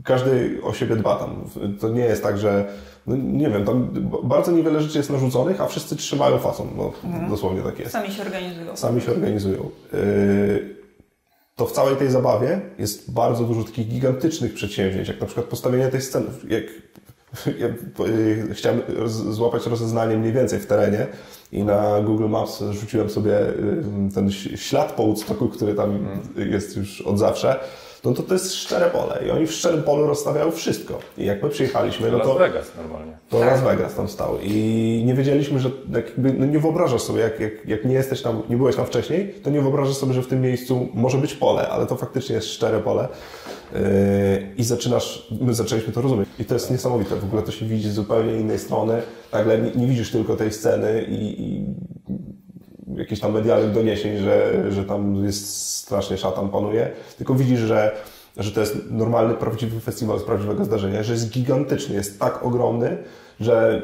każdy o siebie dba tam. To nie jest tak, że no nie wiem, tam bardzo niewiele rzeczy jest narzuconych, a wszyscy trzymają fason. No, mhm. Dosłownie tak jest. Sami się organizują. Sami się organizują. Yy, to w całej tej zabawie jest bardzo dużo takich gigantycznych przedsięwzięć, jak na przykład postawienie tej sceny. Jak (laughs) ja y, chciałem złapać rozeznanie mniej więcej w terenie i na Google Maps rzuciłem sobie ten ślad po Woodstocku, który tam jest już od zawsze no to to jest szczere pole i oni w szczerym polu rozstawiają wszystko. I jak my przyjechaliśmy, no to... Las Vegas normalnie. To Las Vegas tam stał. I nie wiedzieliśmy, że jakby, no nie wyobrażasz sobie, jak, jak, jak nie jesteś tam, nie byłeś tam wcześniej, to nie wyobrażasz sobie, że w tym miejscu może być pole, ale to faktycznie jest szczere pole. Yy, i zaczynasz, my zaczęliśmy to rozumieć. I to jest niesamowite, w ogóle to się widzi z zupełnie innej strony, nagle nie, nie widzisz tylko tej sceny i, i jakichś tam medialnych doniesień, że, że tam jest strasznie szatan panuje, tylko widzisz, że, że to jest normalny, prawdziwy festiwal z prawdziwego zdarzenia, że jest gigantyczny, jest tak ogromny, że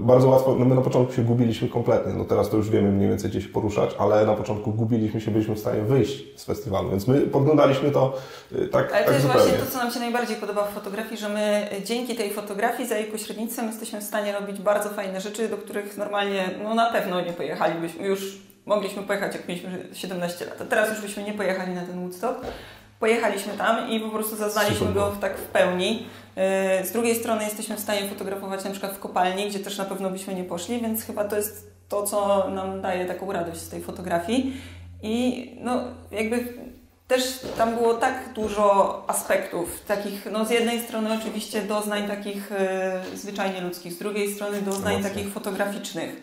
bardzo łatwo, no my na początku się gubiliśmy kompletnie, no teraz to już wiemy mniej więcej gdzie się poruszać, ale na początku gubiliśmy się, byliśmy w stanie wyjść z festiwalu, więc my podglądaliśmy to y, tak Ale to tak jest zupełnie. właśnie to, co nam się najbardziej podoba w fotografii, że my dzięki tej fotografii za jej pośrednictwem jesteśmy w stanie robić bardzo fajne rzeczy, do których normalnie, no na pewno nie pojechalibyśmy już mogliśmy pojechać, jak mieliśmy 17 lat. A teraz już byśmy nie pojechali na ten Woodstock. Pojechaliśmy tam i po prostu zaznaliśmy go w, tak w pełni. Y, z drugiej strony jesteśmy w stanie fotografować na przykład w kopalni, gdzie też na pewno byśmy nie poszli, więc chyba to jest to, co nam daje taką radość z tej fotografii. I no jakby też tam było tak dużo aspektów, takich, no z jednej strony oczywiście doznań takich y, zwyczajnie ludzkich, z drugiej strony doznań takich fotograficznych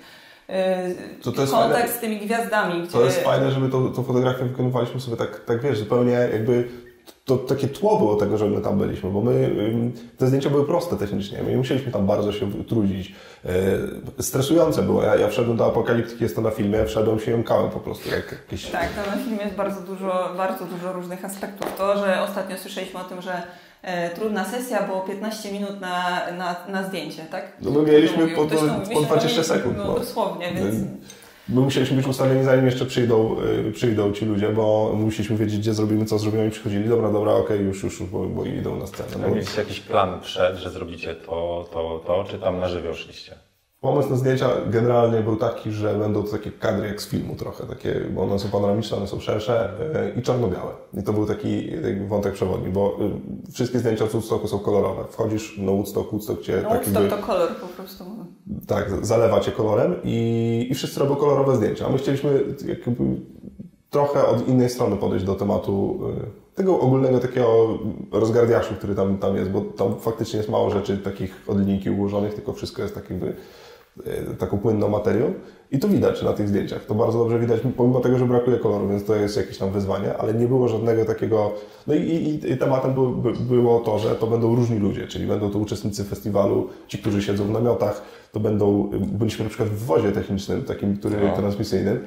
to, to jest kontakt fajne, z tymi gwiazdami. Gdzie... To jest fajne, że my tą, tą fotografię wykonywaliśmy sobie tak, tak wiesz, zupełnie jakby to takie tło było tego, że my tam byliśmy, bo my, te zdjęcia były proste technicznie, my nie musieliśmy tam bardzo się trudzić. E, stresujące było. Ja, ja wszedłem do apokaliptyki, jest to na filmie, wszedłem się jąkałem po prostu. Jak jakieś... Tak, to na filmie jest bardzo dużo, bardzo dużo różnych aspektów. To, że ostatnio słyszeliśmy o tym, że trudna sesja, było 15 minut na, na, na zdjęcie, tak? No my mieliśmy po, po, po 20 sekund. No, no dosłownie, więc... My musieliśmy być ustawieni zanim jeszcze przyjdą, y, przyjdą ci ludzie, bo musieliśmy wiedzieć, gdzie zrobimy, co zrobimy i przychodzili, dobra, dobra, okej, okay, już, już, bo, bo idą na scenę. No, mieliście jakiś plan przed, że zrobicie to, to, to, czy tam na żywioł szliście? Pomysł na zdjęcia generalnie był taki, że będą to takie kadry jak z filmu trochę, takie, bo one są panoramiczne, one są szersze yy, i czarno-białe. I to był taki, wątek przewodni, bo yy, wszystkie zdjęcia z Woodstocku są kolorowe. Wchodzisz na Woodstock, Woodstock cię... No, tak Woodstock to kolor po prostu. Tak, zalewa cię kolorem i, i wszyscy robią kolorowe zdjęcia. A my chcieliśmy jakby trochę od innej strony podejść do tematu yy, tego ogólnego takiego rozgardiaszu, który tam, tam jest, bo tam faktycznie jest mało rzeczy takich od linijki ułożonych, tylko wszystko jest tak jakby E, taką płynną materią i to widać na tych zdjęciach. To bardzo dobrze widać, pomimo tego, że brakuje koloru, więc to jest jakieś tam wyzwanie, ale nie było żadnego takiego... No i, i, i tematem było, było to, że to będą różni ludzie, czyli będą to uczestnicy festiwalu, ci, którzy siedzą w namiotach, to będą... Byliśmy na przykład w wozie technicznym, takim, który no. transmisyjnym,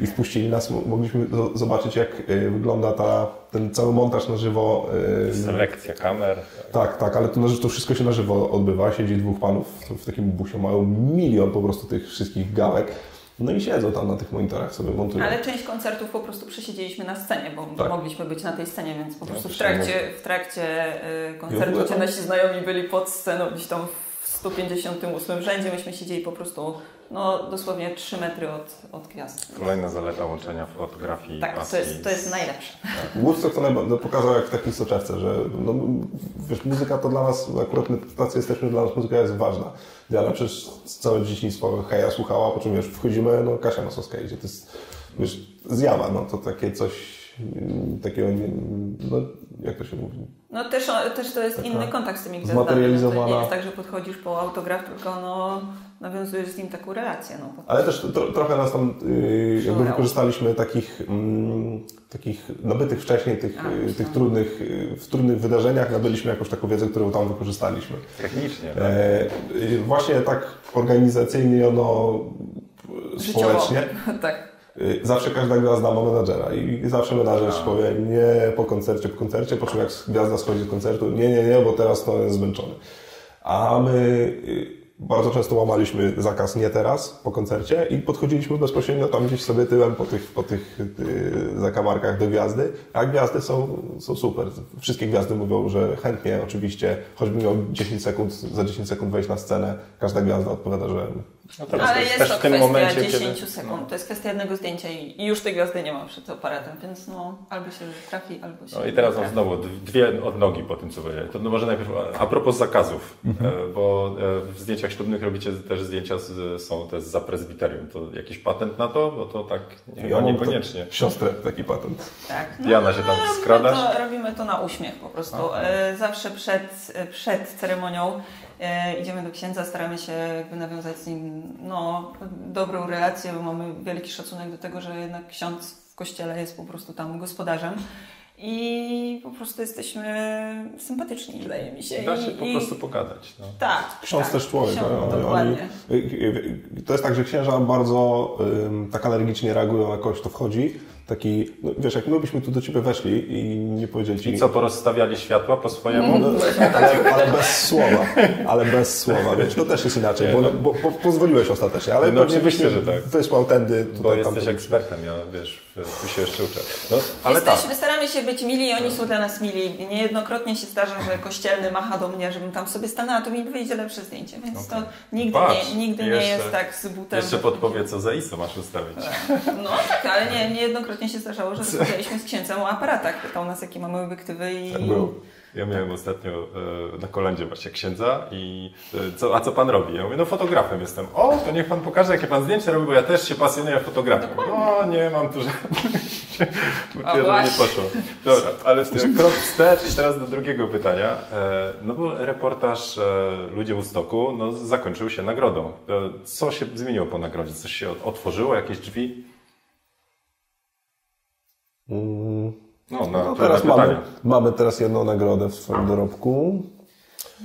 i wpuścili nas, mogliśmy zobaczyć, jak e, wygląda ta, ten cały montaż na żywo. E, Selekcja kamer. Tak, tak, ale to, to wszystko się na żywo odbywa. Siedzi dwóch panów w takim busie, mają milion po prostu tych wszystkich gałek. No i siedzą tam na tych monitorach sobie montują. Ale część koncertów po prostu przesiedzieliśmy na scenie, bo tak. mogliśmy być na tej scenie, więc po prostu w trakcie, w trakcie y, koncertu ci nasi znajomi byli pod sceną gdzieś tam w 158 rzędzie, myśmy siedzieli po prostu no, dosłownie 3 metry od, od gwiazd. Kolejna zaleta łączenia fotografii Tak, to jest, to jest najlepsze. Tak. Woodstock to no, pokazał jak w takiej soczewce, że no, wiesz, muzyka to dla nas, akurat my tacy jesteśmy, dla nas muzyka jest ważna. Ja przez całe dzieciństwo heja słuchała, po czym wiesz, wchodzimy, no Kasia Nosowska idzie, to jest wiesz, zjawa, no to takie coś takiego, no, jak to się mówi? No też, też to jest Taka inny kontakt z tymi gwiazdami. Zmaterializowana. To nie jest tak, że podchodzisz po autograf, tylko no, nawiązujesz z nim taką relację. No, Ale też to, trochę nas tam yy, jakby wykorzystaliśmy takich, mm, takich nabytych wcześniej tych, A, y, tych trudnych, y, w trudnych wydarzeniach nabyliśmy jakąś taką wiedzę, którą tam wykorzystaliśmy. Technicznie. Tak? E, właśnie tak organizacyjnie, ono społecznie. (laughs) tak. Y, zawsze każda gwiazda ma menadżera i zawsze menadżer ci powie nie po koncercie, po koncercie, po czym jak gwiazda schodzi z koncertu, nie, nie, nie, bo teraz to jest zmęczony. A my y, bardzo często łamaliśmy zakaz nie teraz po koncercie i podchodziliśmy bezpośrednio tam gdzieś sobie tyłem po tych, po tych yy, zakamarkach do gwiazdy, a gwiazdy są, są super. Wszystkie gwiazdy mówią, że chętnie oczywiście, choćby miał 10 sekund, za 10 sekund wejść na scenę, każda gwiazda odpowiada, że no Ale jest, jest to kwestia momencie, 10 kiedy... sekund. No. To jest kwestia jednego zdjęcia i już tej gwiazdy nie ma przed aparatem, więc no albo się trafi, albo się. No i teraz mam znowu dwie odnogi po tym, co powiedziałeś. To no może najpierw a propos zakazów, mhm. E, bo e, w zdjęciach ślubnych robicie też zdjęcia z, są te za prezbiterium. To jakiś patent na to? Bo to tak nie, ja niekoniecznie. Siostrę taki patent. Tak. No, Diana się tam no, skradasz? Robimy to, robimy to na uśmiech po prostu. E, zawsze przed, przed ceremonią E, idziemy do księdza, staramy się jakby nawiązać z nim no, dobrą relację, bo mamy wielki szacunek do tego, że jednak ksiądz w kościele jest po prostu tam gospodarzem. I po prostu jesteśmy sympatyczni, wydaje mi się. Da się I, po prostu pogadać. No. Tak. Ksiądz tak, też człowiek. Ksiądz, no, dokładnie. Oni, to jest tak, że księża bardzo um, tak alergicznie reagują, jak kogoś to wchodzi taki, no wiesz, jak my byśmy tu do Ciebie weszli i nie powiedzieli Ci... I co, porozstawiali światła po swojemu? No, ale, ale, bez słowa, ale bez słowa, wiesz, to też jest inaczej, bo, bo, bo pozwoliłeś ostatecznie, ale no, oczywiście, że tak. wysłał tędy... Tutaj, bo jesteś ekspertem, ja wiesz, tu się jeszcze uczę. No, ale Jesteśmy, tak. staramy się być mili i oni są dla nas mili. Niejednokrotnie się zdarza, że kościelny macha do mnie, żebym tam sobie stanęła, to mi wyjdzie lepsze zdjęcie, więc okay. to nigdy, Patrz, nie, nigdy jeszcze, nie jest tak z butem. Jeszcze podpowie, co za ISO masz ustawić. No tak, ale nie, niejednokrotnie wielokrotnie się zdarzało, że rozmawialiśmy z księcem o aparatach. Pytał nas, jakie mamy obiektywy i... Tak było. Ja miałem ostatnio e, na kolędzie właśnie księdza i e, co, a co pan robi? Ja mówię, no fotografem jestem. O, to niech pan pokaże, jakie pan zdjęcia robi, bo ja też się pasjonuję fotografią. O, nie, mam tu żadnych. (laughs) nie poszło. Dobra, ale krok wstecz i teraz do drugiego pytania. E, no bo reportaż Ludzie u stoku no, zakończył się nagrodą. Co się zmieniło po nagrodzie? Coś się otworzyło, jakieś drzwi? Mm. No, na no teraz mamy, mamy teraz jedną nagrodę w swoim dorobku.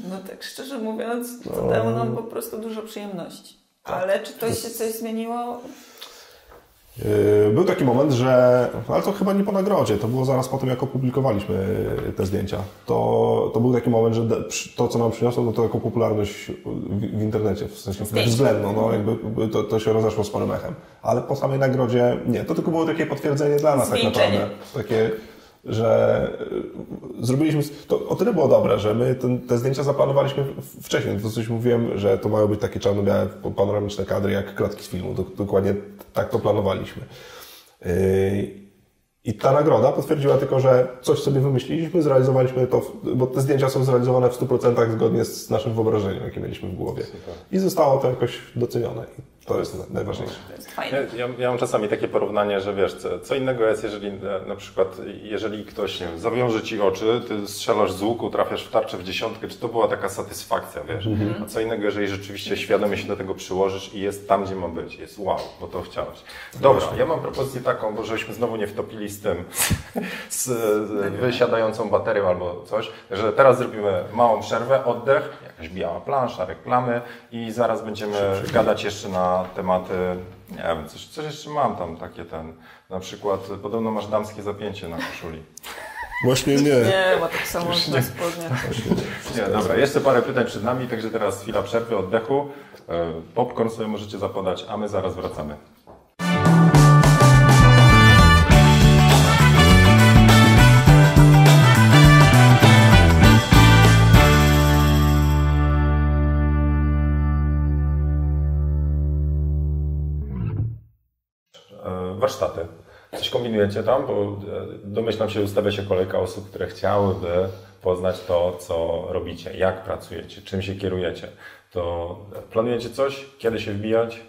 No tak szczerze mówiąc, to no. dało nam po prostu dużo przyjemności. Tak. Ale czy to się coś zmieniło? Yy, był taki moment, że, ale to chyba nie po nagrodzie, to było zaraz po tym, jak opublikowaliśmy te zdjęcia. To, to był taki moment, że to, co nam przyniosło, no to taką popularność w, internecie, w sensie względną, no jakby to, to się rozeszło sporym echem. Ale po samej nagrodzie nie, to tylko było takie potwierdzenie dla nas tak naprawdę. Takie, że e, zrobiliśmy, to o tyle było dobre, że my ten, te zdjęcia zaplanowaliśmy wcześniej. To coś mówiłem, że to mają być takie czarno-białe panoramiczne kadry jak klatki z filmu. Dokładnie tak to planowaliśmy. E, I ta nagroda potwierdziła tylko, że coś sobie wymyśliliśmy, zrealizowaliśmy to, bo te zdjęcia są zrealizowane w 100% zgodnie z naszym wyobrażeniem, jakie mieliśmy w głowie. I zostało to jakoś docenione. To jest najważniejsze. To jest fajne. Ja, ja, mam czasami takie porównanie, że wiesz, co, co, innego jest, jeżeli e, na przykład, jeżeli ktoś nie wiem, zawiąże ci oczy, ty strzelasz z łuku, trafiasz w tarczę w dziesiątkę, czy to była taka satysfakcja, wiesz? Mhm. A co innego, jeżeli rzeczywiście świadomie się do tego przyłożysz i jest tam, gdzie ma być. Jest wow, bo to chciałeś. Dobra, ja mam propozycję taką, bo żebyśmy znowu nie wtopili z tym, (laughs) z, z wysiadającą baterią albo coś, że teraz zrobimy małą przerwę, oddech, jakaś biała plansza, reklamy i zaraz będziemy gadać jeszcze na tematy, nie wiem, coś, coś jeszcze mam tam takie ten, na przykład podobno masz damskie zapięcie na koszuli. (laughs) Właśnie nie. Nie, ma tak samo na spodnie. (laughs) Nie, dobra, jeszcze parę pytań przed nami, także teraz chwila przerwy, oddechu. E, popcorn sobie możecie zapodać, a my zaraz wracamy. Warsztaty. Coś kombinujecie tam, bo e, domyślam się, ustawia się kolejka osób, które chciałyby poznać to, co robicie, jak pracujecie, czym się kierujecie. To planujecie coś? Kiedy się wbijać?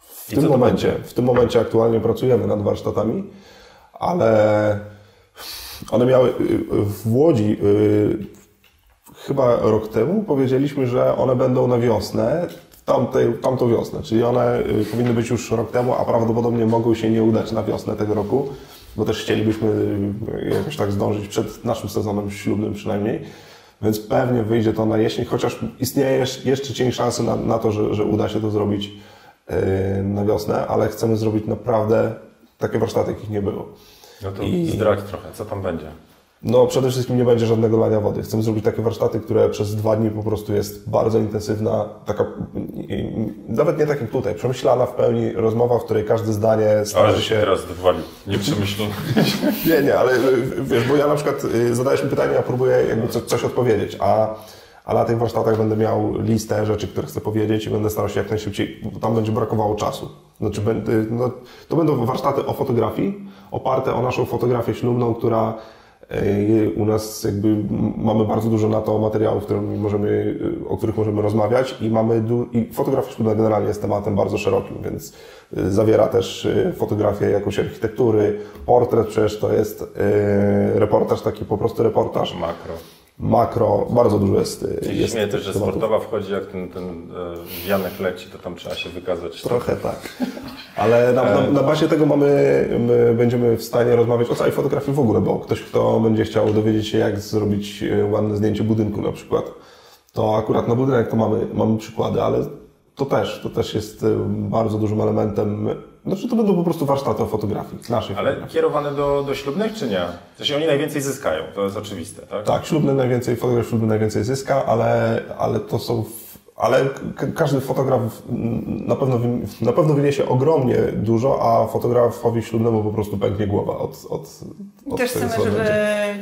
W tym, momencie, w tym momencie aktualnie pracujemy nad warsztatami, ale one miały y, w Łodzi y, chyba rok temu powiedzieliśmy, że one będą na wiosnę tamtej, tamtą wiosnę, czyli one y, powinny być już rok temu, a prawdopodobnie mogą się nie udać na wiosnę tego roku, bo też chcielibyśmy y, jakoś tak zdążyć przed naszym sezonem ślubnym przynajmniej. Więc pewnie wyjdzie to na jesień, chociaż istnieje jeszcze cień szansy na, na to, że, że uda się to zrobić na wiosnę, ale chcemy zrobić naprawdę takie warsztaty, jakich nie było. No to I... zdradź trochę, co tam będzie? No przede wszystkim nie będzie żadnego lania wody. Chcemy zrobić takie warsztaty, które przez dwa dni po prostu jest bardzo intensywna, taka, nawet nie tak jak tutaj, przemyślana w pełni rozmowa, w której każde zdanie starzy się... teraz dowalił, nie przemyślony. (laughs) nie, nie, ale wiesz, bo ja na przykład y, zadajesz mi pytanie, ja próbuję jakby coś odpowiedzieć, a a na tych warsztatach będę miał listę rzeczy, które chcę powiedzieć i będę starał się jak najszybciej, bo tam będzie brakowało czasu. Znaczy, no, to będą warsztaty o fotografii, oparte o naszą fotografię ślubną, która u nas jakby mamy bardzo dużo na to materiałów, możemy, o których możemy rozmawiać i mamy i fotografia generalnie jest tematem bardzo szerokim, więc y, zawiera też y, fotografię jakoś architektury, portret przecież to jest reportaż, taki po prostu reportaż. Makro makro, bardzo dużo jest. jest śmieję też, że tematów. sportowa wchodzi, jak ten, ten e, wianek leci, to tam trzeba się wykazać. Trochę tak. Ale na, na, na, bazie tego mamy, my będziemy w stanie rozmawiać o całej fotografii w ogóle, bo ktoś, kto będzie chciał dowiedzieć się, jak zrobić e, ładne zdjęcie budynku na przykład, to akurat na budynek to mamy, mamy przykłady, ale to też, to też jest e, bardzo dużym elementem znaczy to będą po prostu warsztaty o fotografii, naszej Ale fotografii. kierowane do, do ślubnych czy nie? W sensie oni najwięcej zyskają, to jest oczywiste, tak? Tak, ślubny najwięcej, fotograf ślubny najwięcej zyska, ale, ale to są ale każdy fotograf na pewno, na pewno wyniesie ogromnie dużo, a fotografowi ślubnemu po prostu pęknie głowa od, od, od Też chcemy, żeby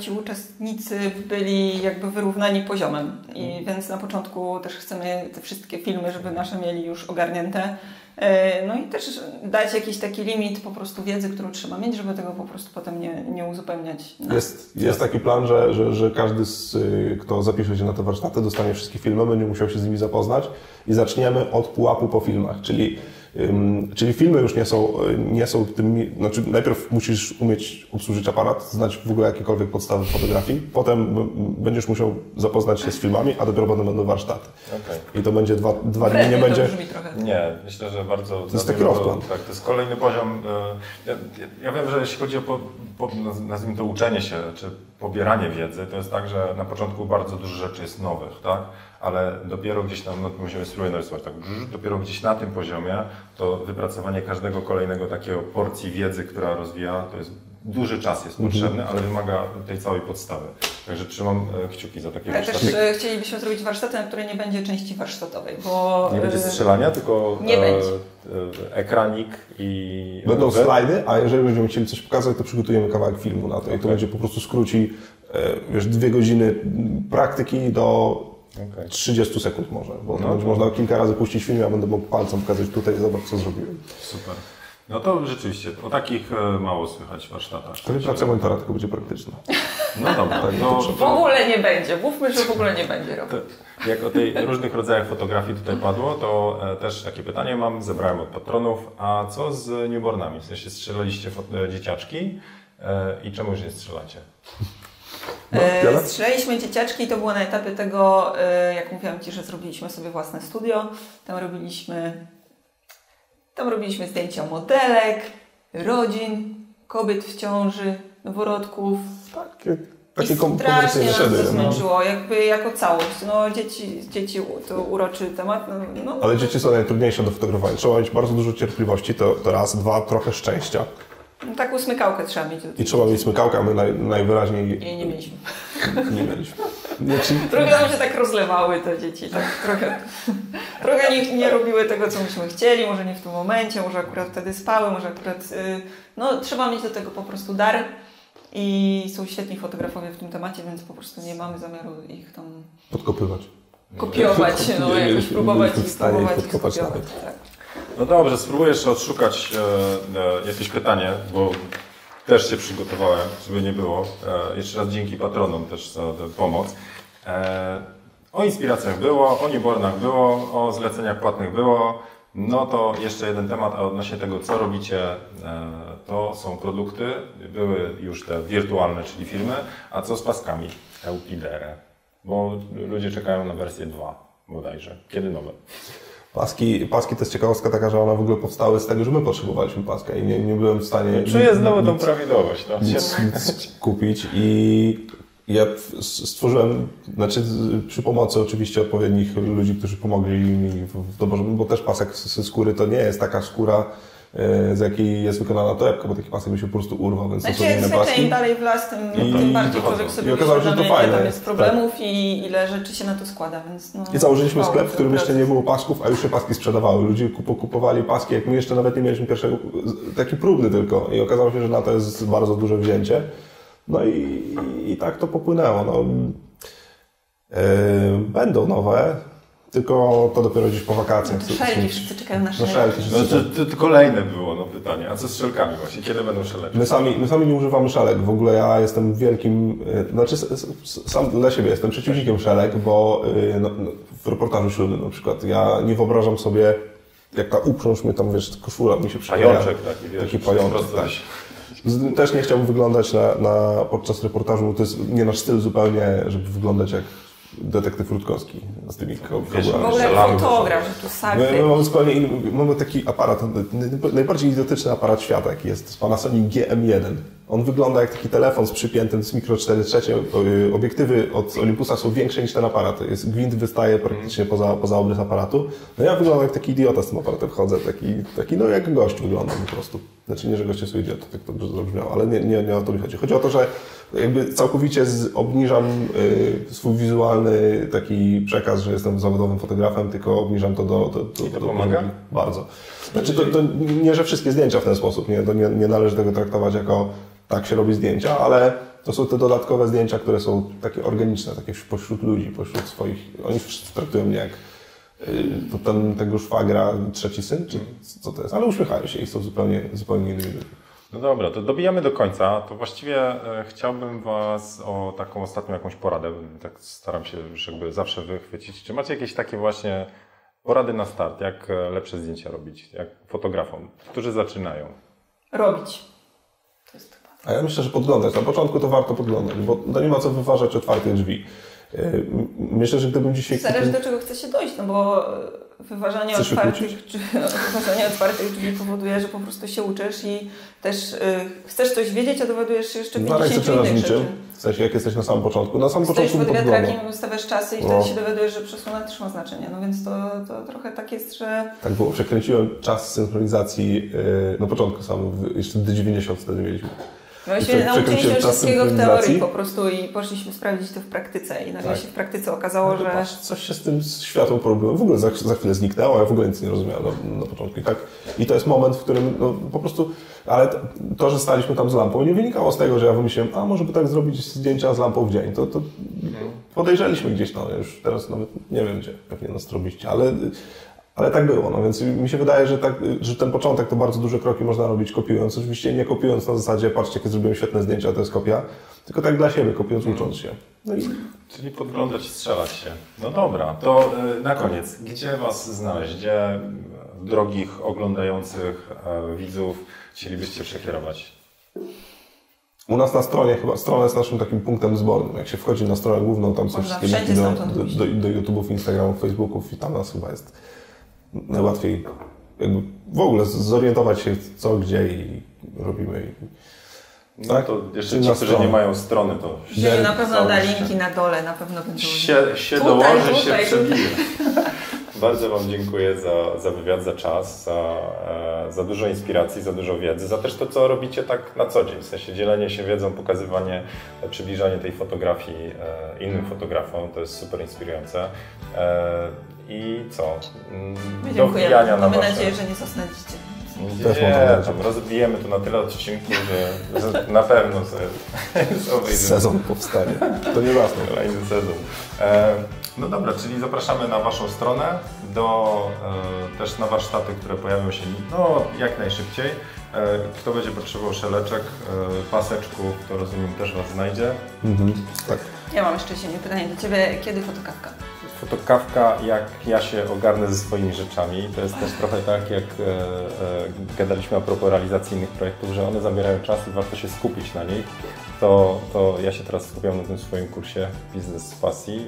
ci uczestnicy byli jakby wyrównani poziomem. I więc na początku też chcemy te wszystkie filmy, żeby nasze mieli już ogarnięte no i też dać jakiś taki limit po prostu wiedzy, którą trzeba mieć, żeby tego po prostu potem nie, nie uzupełniać. Jest, jest taki plan, że, że, że każdy, z, y, kto zapisze się na te warsztaty, dostanie wszystkie filmy, będzie musiał się z nimi zapoznać i zaczniemy od pułapu po filmach, czyli Czyli filmy już nie są, nie są tym, znaczy najpierw musisz umieć obsłużyć aparat, znać w ogóle jakiekolwiek podstawy fotografii, potem będziesz musiał zapoznać się z filmami, a dopiero potem będą warsztaty. Okay. I to będzie dwa, dwa dni, nie będzie... Nie, myślę, że bardzo... To jest taki rozkład. Tak, to jest kolejny poziom. E, ja, ja, wiem, że jeśli chodzi o, po, po, nazwijmy to, uczenie się, czy pobieranie wiedzy, to jest tak, że na początku bardzo dużo rzeczy jest nowych, tak? Ale dopiero gdzieś tam na tym poziomie spróbuję narysować tak, dopiero gdzieś na tym poziomie to wypracowanie każdego kolejnego takiego porcji wiedzy, która rozwija, to jest duży czas jest mhm. potrzebny, ale wymaga tej całej podstawy. Także trzymam e, kciuki za takie Ale warsztaty. też e, chcielibyśmy zrobić warsztaty, na której nie będzie części warsztatowej, bo... Nie będzie strzelania, tylko nie e, będzie. ekranik i... Będą slajdy, a jeżeli będziemy chcieli coś pokazać, to przygotujemy kawałek filmu na to okay. i to będzie po prostu skróci wiesz, dwie godziny praktyki do Okay. 30 sekund może, bo no, można kilka razy puścić film, ja będę mógł palcem pokazać tutaj i zobacz, co zrobiłem. Super. No to rzeczywiście, o takich e, mało słychać w warsztatach. To nie praca monitora, tylko będzie praktyczna. No dobra. Tak, no, w ogóle nie będzie, mówmy, że w ogóle nie będzie robił. Jak o tej różnych rodzajach fotografii tutaj padło, to e, też takie pytanie mam, zebrałem od patronów, a co z newbornami? W sensie strzelaliście e, dzieciaczki i czemu już nie strzelacie? No, e, Strzelaliśmy dzieciaczki i to było na etapie tego, e, jak mówiłam Ci, że zrobiliśmy sobie własne studio. Tam robiliśmy, tam robiliśmy zdjęcia modelek, rodzin, kobiet w ciąży, noworodków. Takie, takie strasznie nas to no. zmęczyło, jakby jako całość. No dzieci, dzieci to uroczy temat. No, no. Ale dzieci są najtrudniejsze do fotografowania. Trzeba mieć bardzo dużo cierpliwości, to, to raz, dwa, trochę szczęścia. No, taką smykałkę trzeba mieć. I trzeba mieć smykałkę, a my naj, najwyraźniej... Jej nie mieliśmy. (laughs) Nie mieliśmy. Znaczy... Trochę nam się tak rozlewały te dzieci, tak trochę, trochę nie, nie robiły tego, co myśmy chcieli, może nie w tym momencie, może akurat wtedy spały, może akurat... Y, no trzeba mieć do tego po prostu dar i są świetni fotografowie w tym temacie, więc po prostu nie mamy zamiaru ich tam... Podkopywać. Kopiować, (laughs) no jakoś próbować, próbować ich skopiować. Tak. No dobrze, spróbuję jeszcze odszukać e, e, jakieś pytanie, bo też się przygotowałem, żeby nie było. E, jeszcze raz dzięki patronom też za pomoc. E, o inspiracjach było, o newbornach było, o zleceniach płatnych było. No to jeszcze jeden temat, a odnośnie tego, co robicie, e, to są produkty, były już te wirtualne, czyli filmy, a co z paskami Eupidere? Bo ludzie czekają na wersję 2 bodajże. Kiedy nowe? Paski, paski to jest ciekawostka taka, że one w ogóle powstały z tego, że my potrzebowaliśmy paska i nie, nie byłem w stanie... Czuję znowu tą prawidłowość. No. Nic, nic kupić i ja stworzyłem, znaczy przy pomocy oczywiście odpowiednich ludzi, którzy pomogli mi w doborze, bo też pasek ze skóry to nie jest taka skóra, z jakiej jest wykonana torebka, bo taki pasek by się po prostu urwał, więc znaczy, to są inne paski. im dalej w las, tym, I, tym bardziej człowiek sobie I okazało się, że to fajne. tam jest problemów tak. i ile rzeczy się na to składa, więc no, I założyliśmy sklep, w którym jeszcze nie było pasków, a już się paski sprzedawały. Ludzie kupowali paski, jak my jeszcze nawet nie mieliśmy pierwszego, taki próbny tylko i okazało się, że na to jest bardzo duże wzięcie. No i, i tak to popłynęło. No. Yy, będą nowe, tylko to dopiero gdzieś po wakacjach. No szelki, wszyscy czekają na szelki. No, to, to, to, kolejne było no, pytanie. A co z szelkami właśnie? Kiedy będą szeleczki? My sami, my sami nie używamy szelek. W ogóle ja jestem wielkim, e, znaczy sam dla siebie jestem przeciwnikiem szelek, bo e, no, no, w reportażu ślubnym na przykład ja nie wyobrażam sobie, jak ta uprząż mnie tam, wiesz, koszula mi się przykleja. Pajączek taki, wiesz. Taki pajączek, tak. Też nie chciałbym wyglądać na, na, podczas reportażu, bo to jest nie nasz styl zupełnie, żeby wyglądać jak detektyw Rutkowski z tymi kołkami. W ogóle fotograf, tu my, my mamy zupełnie inny, mamy taki aparat, najbardziej idiotyczny aparat świata, jaki jest z Panasonic GM1. On wygląda jak taki telefon z przypiętym z mikro 4 trzecie. Obiektywy od Olympusa są większe niż ten aparat. Jest, gwint wystaje praktycznie poza, poza obrys aparatu. No ja wyglądam jak taki idiota z tym aparatem wchodzę, taki, taki no jak gość wyglądam po prostu. Znaczy nie, że goście są idiota, tak to dobrze zabrzmiało, ale nie, nie, nie o to mi chodzi. Chodzi o to, że jakby całkowicie z, obniżam y, swój wizualny taki przekaz, że jestem zawodowym fotografem, tylko obniżam to do... do, do I to do, pomaga? Do, bardzo. Znaczy to, to, nie, że wszystkie zdjęcia w ten sposób, nie, to nie, nie należy tego traktować jako tak się robi zdjęcia, ale to są te dodatkowe zdjęcia, które są takie organiczne, takie pośród ludzi, pośród swoich, oni traktują mnie jak to ten, tego szwagra trzeci syn, czy co to jest? Ale uśmiechają się i są zupełnie, zupełnie innymi ludźmi. No dobra, to dobijamy do końca. To właściwie e, chciałbym Was o taką ostatnią jakąś poradę, tak staram się już jakby zawsze wychwycić. Czy macie jakieś takie właśnie porady na start, jak e, lepsze zdjęcia robić, jak fotografom, którzy zaczynają? Robić. A ja myślę, że podglądać. Na początku to warto podglądać, bo to nie ma co wyważać otwartych drzwi. E, myślę, że gdybym dzisiaj... Zależy do czego chce się dojść, no bo wyważanie otwartych, drzwi, (laughs) wyważanie otwartych drzwi powoduje, że po prostu się uczysz i też y, chcesz coś wiedzieć, a dowiadujesz się jeszcze 50 no, innych rzeczy. W sensie, jak jesteś na samym początku. Na samym Stoisz początku pod wiatrakiem, ustawiasz czasy i no. wtedy się dowiadujesz, że przesłona też ma znaczenie. No więc to, to trochę tak jest, że... Tak było. Przekręciłem czas synchronizacji yy, na początku sam, jeszcze D90 wtedy mieliśmy. Myśmy nauczyli się wszystkiego w teorii po prostu i poszliśmy sprawdzić to w praktyce i nagle tak. się w praktyce okazało, no, że... Patrz, coś się z tym światłem porobiło. W ogóle za, za chwilę zniknęło, ja w ogóle nic nie rozumiałem na, na początku. I, tak, I to jest moment, w którym no, po prostu... Ale to, że staliśmy tam z lampą, nie wynikało z tego, że ja wymyśliłem, a może by tak zrobić zdjęcia z lampą w dzień. To, to podejrzeliśmy gdzieś, no już teraz nawet nie wiem gdzie, pewnie na strobiście, ale ale tak było, no więc mi się wydaje, że, tak, że ten początek to bardzo duże kroki można robić kopiując. Oczywiście nie kopiując na zasadzie, patrzcie, jakie zrobiłem świetne zdjęcia, to jest kopia, tylko tak dla siebie, kopiując, ucząc się. No i... Czyli podglądać i strzelać się. No dobra, to e, na koniec, gdzie Was znaleźć? Gdzie drogich oglądających e, widzów chcielibyście przekierować? U nas na stronie, chyba strona jest naszym takim punktem zbornym. Jak się wchodzi na stronę główną, tam są wszystkie linki do, do, do, do YouTube'ów, Instagramów, Facebooków i tam nas chyba jest najłatwiej jakby w ogóle zorientować się co, gdzie i robimy. No tak? to jeszcze ci, którzy nie mają strony, to się na pewno da linki na dole, na pewno będą. Się, się tutaj, dołoży, tutaj, się przebije. (laughs) Bardzo Wam dziękuję za, za wywiad, za czas, za, e, za dużo inspiracji, za dużo wiedzy, za też to, co robicie tak na co dzień, w sensie dzielenie się wiedzą, pokazywanie, przybliżanie tej fotografii e, innym fotografom, to jest super inspirujące. I co? Do wbijania na Mamy wasze... nadzieję, że nie zasnęliście. Też nie, tam rozbijemy to na tyle odcinków, że, że na pewno sobie (laughs) Sezon powstanie. To nie ważne. Kolejny sezon. E, no dobra, czyli zapraszamy na Waszą stronę, do, e, też na warsztaty, które pojawią się no, jak najszybciej. E, kto będzie potrzebował szeleczek, e, paseczków, to rozumiem też Was znajdzie. Mhm, tak. Ja mam jeszcze jedno pytanie do Ciebie. Kiedy fotokawka? Fotokawka, jak ja się ogarnę ze swoimi rzeczami. To jest też trochę tak, jak e, e, gadaliśmy a propos realizacji innych projektów, że one zabierają czas i warto się skupić na nich. To, to ja się teraz skupiam na tym swoim kursie Biznes z Pasji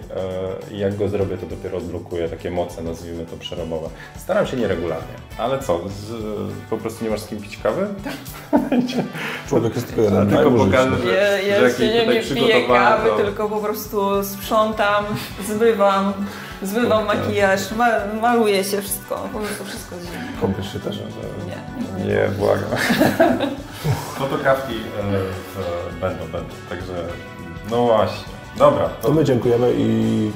e, i jak go zrobię, to dopiero odblokuję takie moce, nazwijmy to przerobowe. Staram się nieregularnie, ale co, z, po prostu nie masz z kim pić kawy? (laughs) Człowiek jest tylko jeden. Tylko pokażę, że, ja, ja nie, nie piję kawy, to... tylko po prostu sprzątam, zbywam, Zmywam makijaż, ma, maluję się wszystko, po prostu wszystko. Kąpiesz się też? Nie, nie, nie, błagam. (laughs) Fotokawki e, będą, będą, także no właśnie. Dobra. To... to my dziękujemy i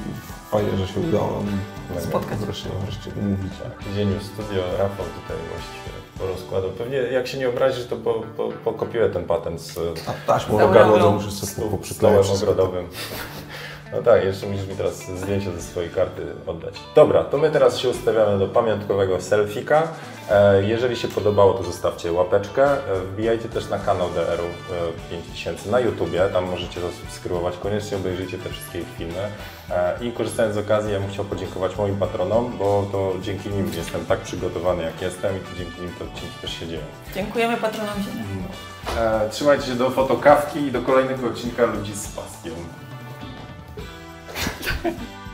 fajnie, że się udało nam spotkać. Wreszcie, wreszcie mówić. Tak, dzień w studio, Rafał tutaj właściwie porozkładał. Pewnie jak się nie obrazisz, to po, po, pokopiuję ten patent z taśmą ogrodową, wszyscy po ogrodowym. No tak, jeszcze musisz mi teraz zdjęcie ze swojej karty oddać. Dobra, to my teraz się ustawiamy do pamiątkowego selfika. E, jeżeli się podobało, to zostawcie łapeczkę. E, wbijajcie też na kanał DR 5000 na YouTubie, tam możecie zasubskrybować. Koniecznie obejrzyjcie te wszystkie filmy. E, I korzystając z okazji, ja bym chciał podziękować moim patronom, bo to dzięki nim jestem tak przygotowany, jak jestem i to dzięki nim te odcinki też się dzieją. Dziękujemy patronom Ziemia. Trzymajcie się do fotokawki i do kolejnego odcinka Ludzi z pasją. はい。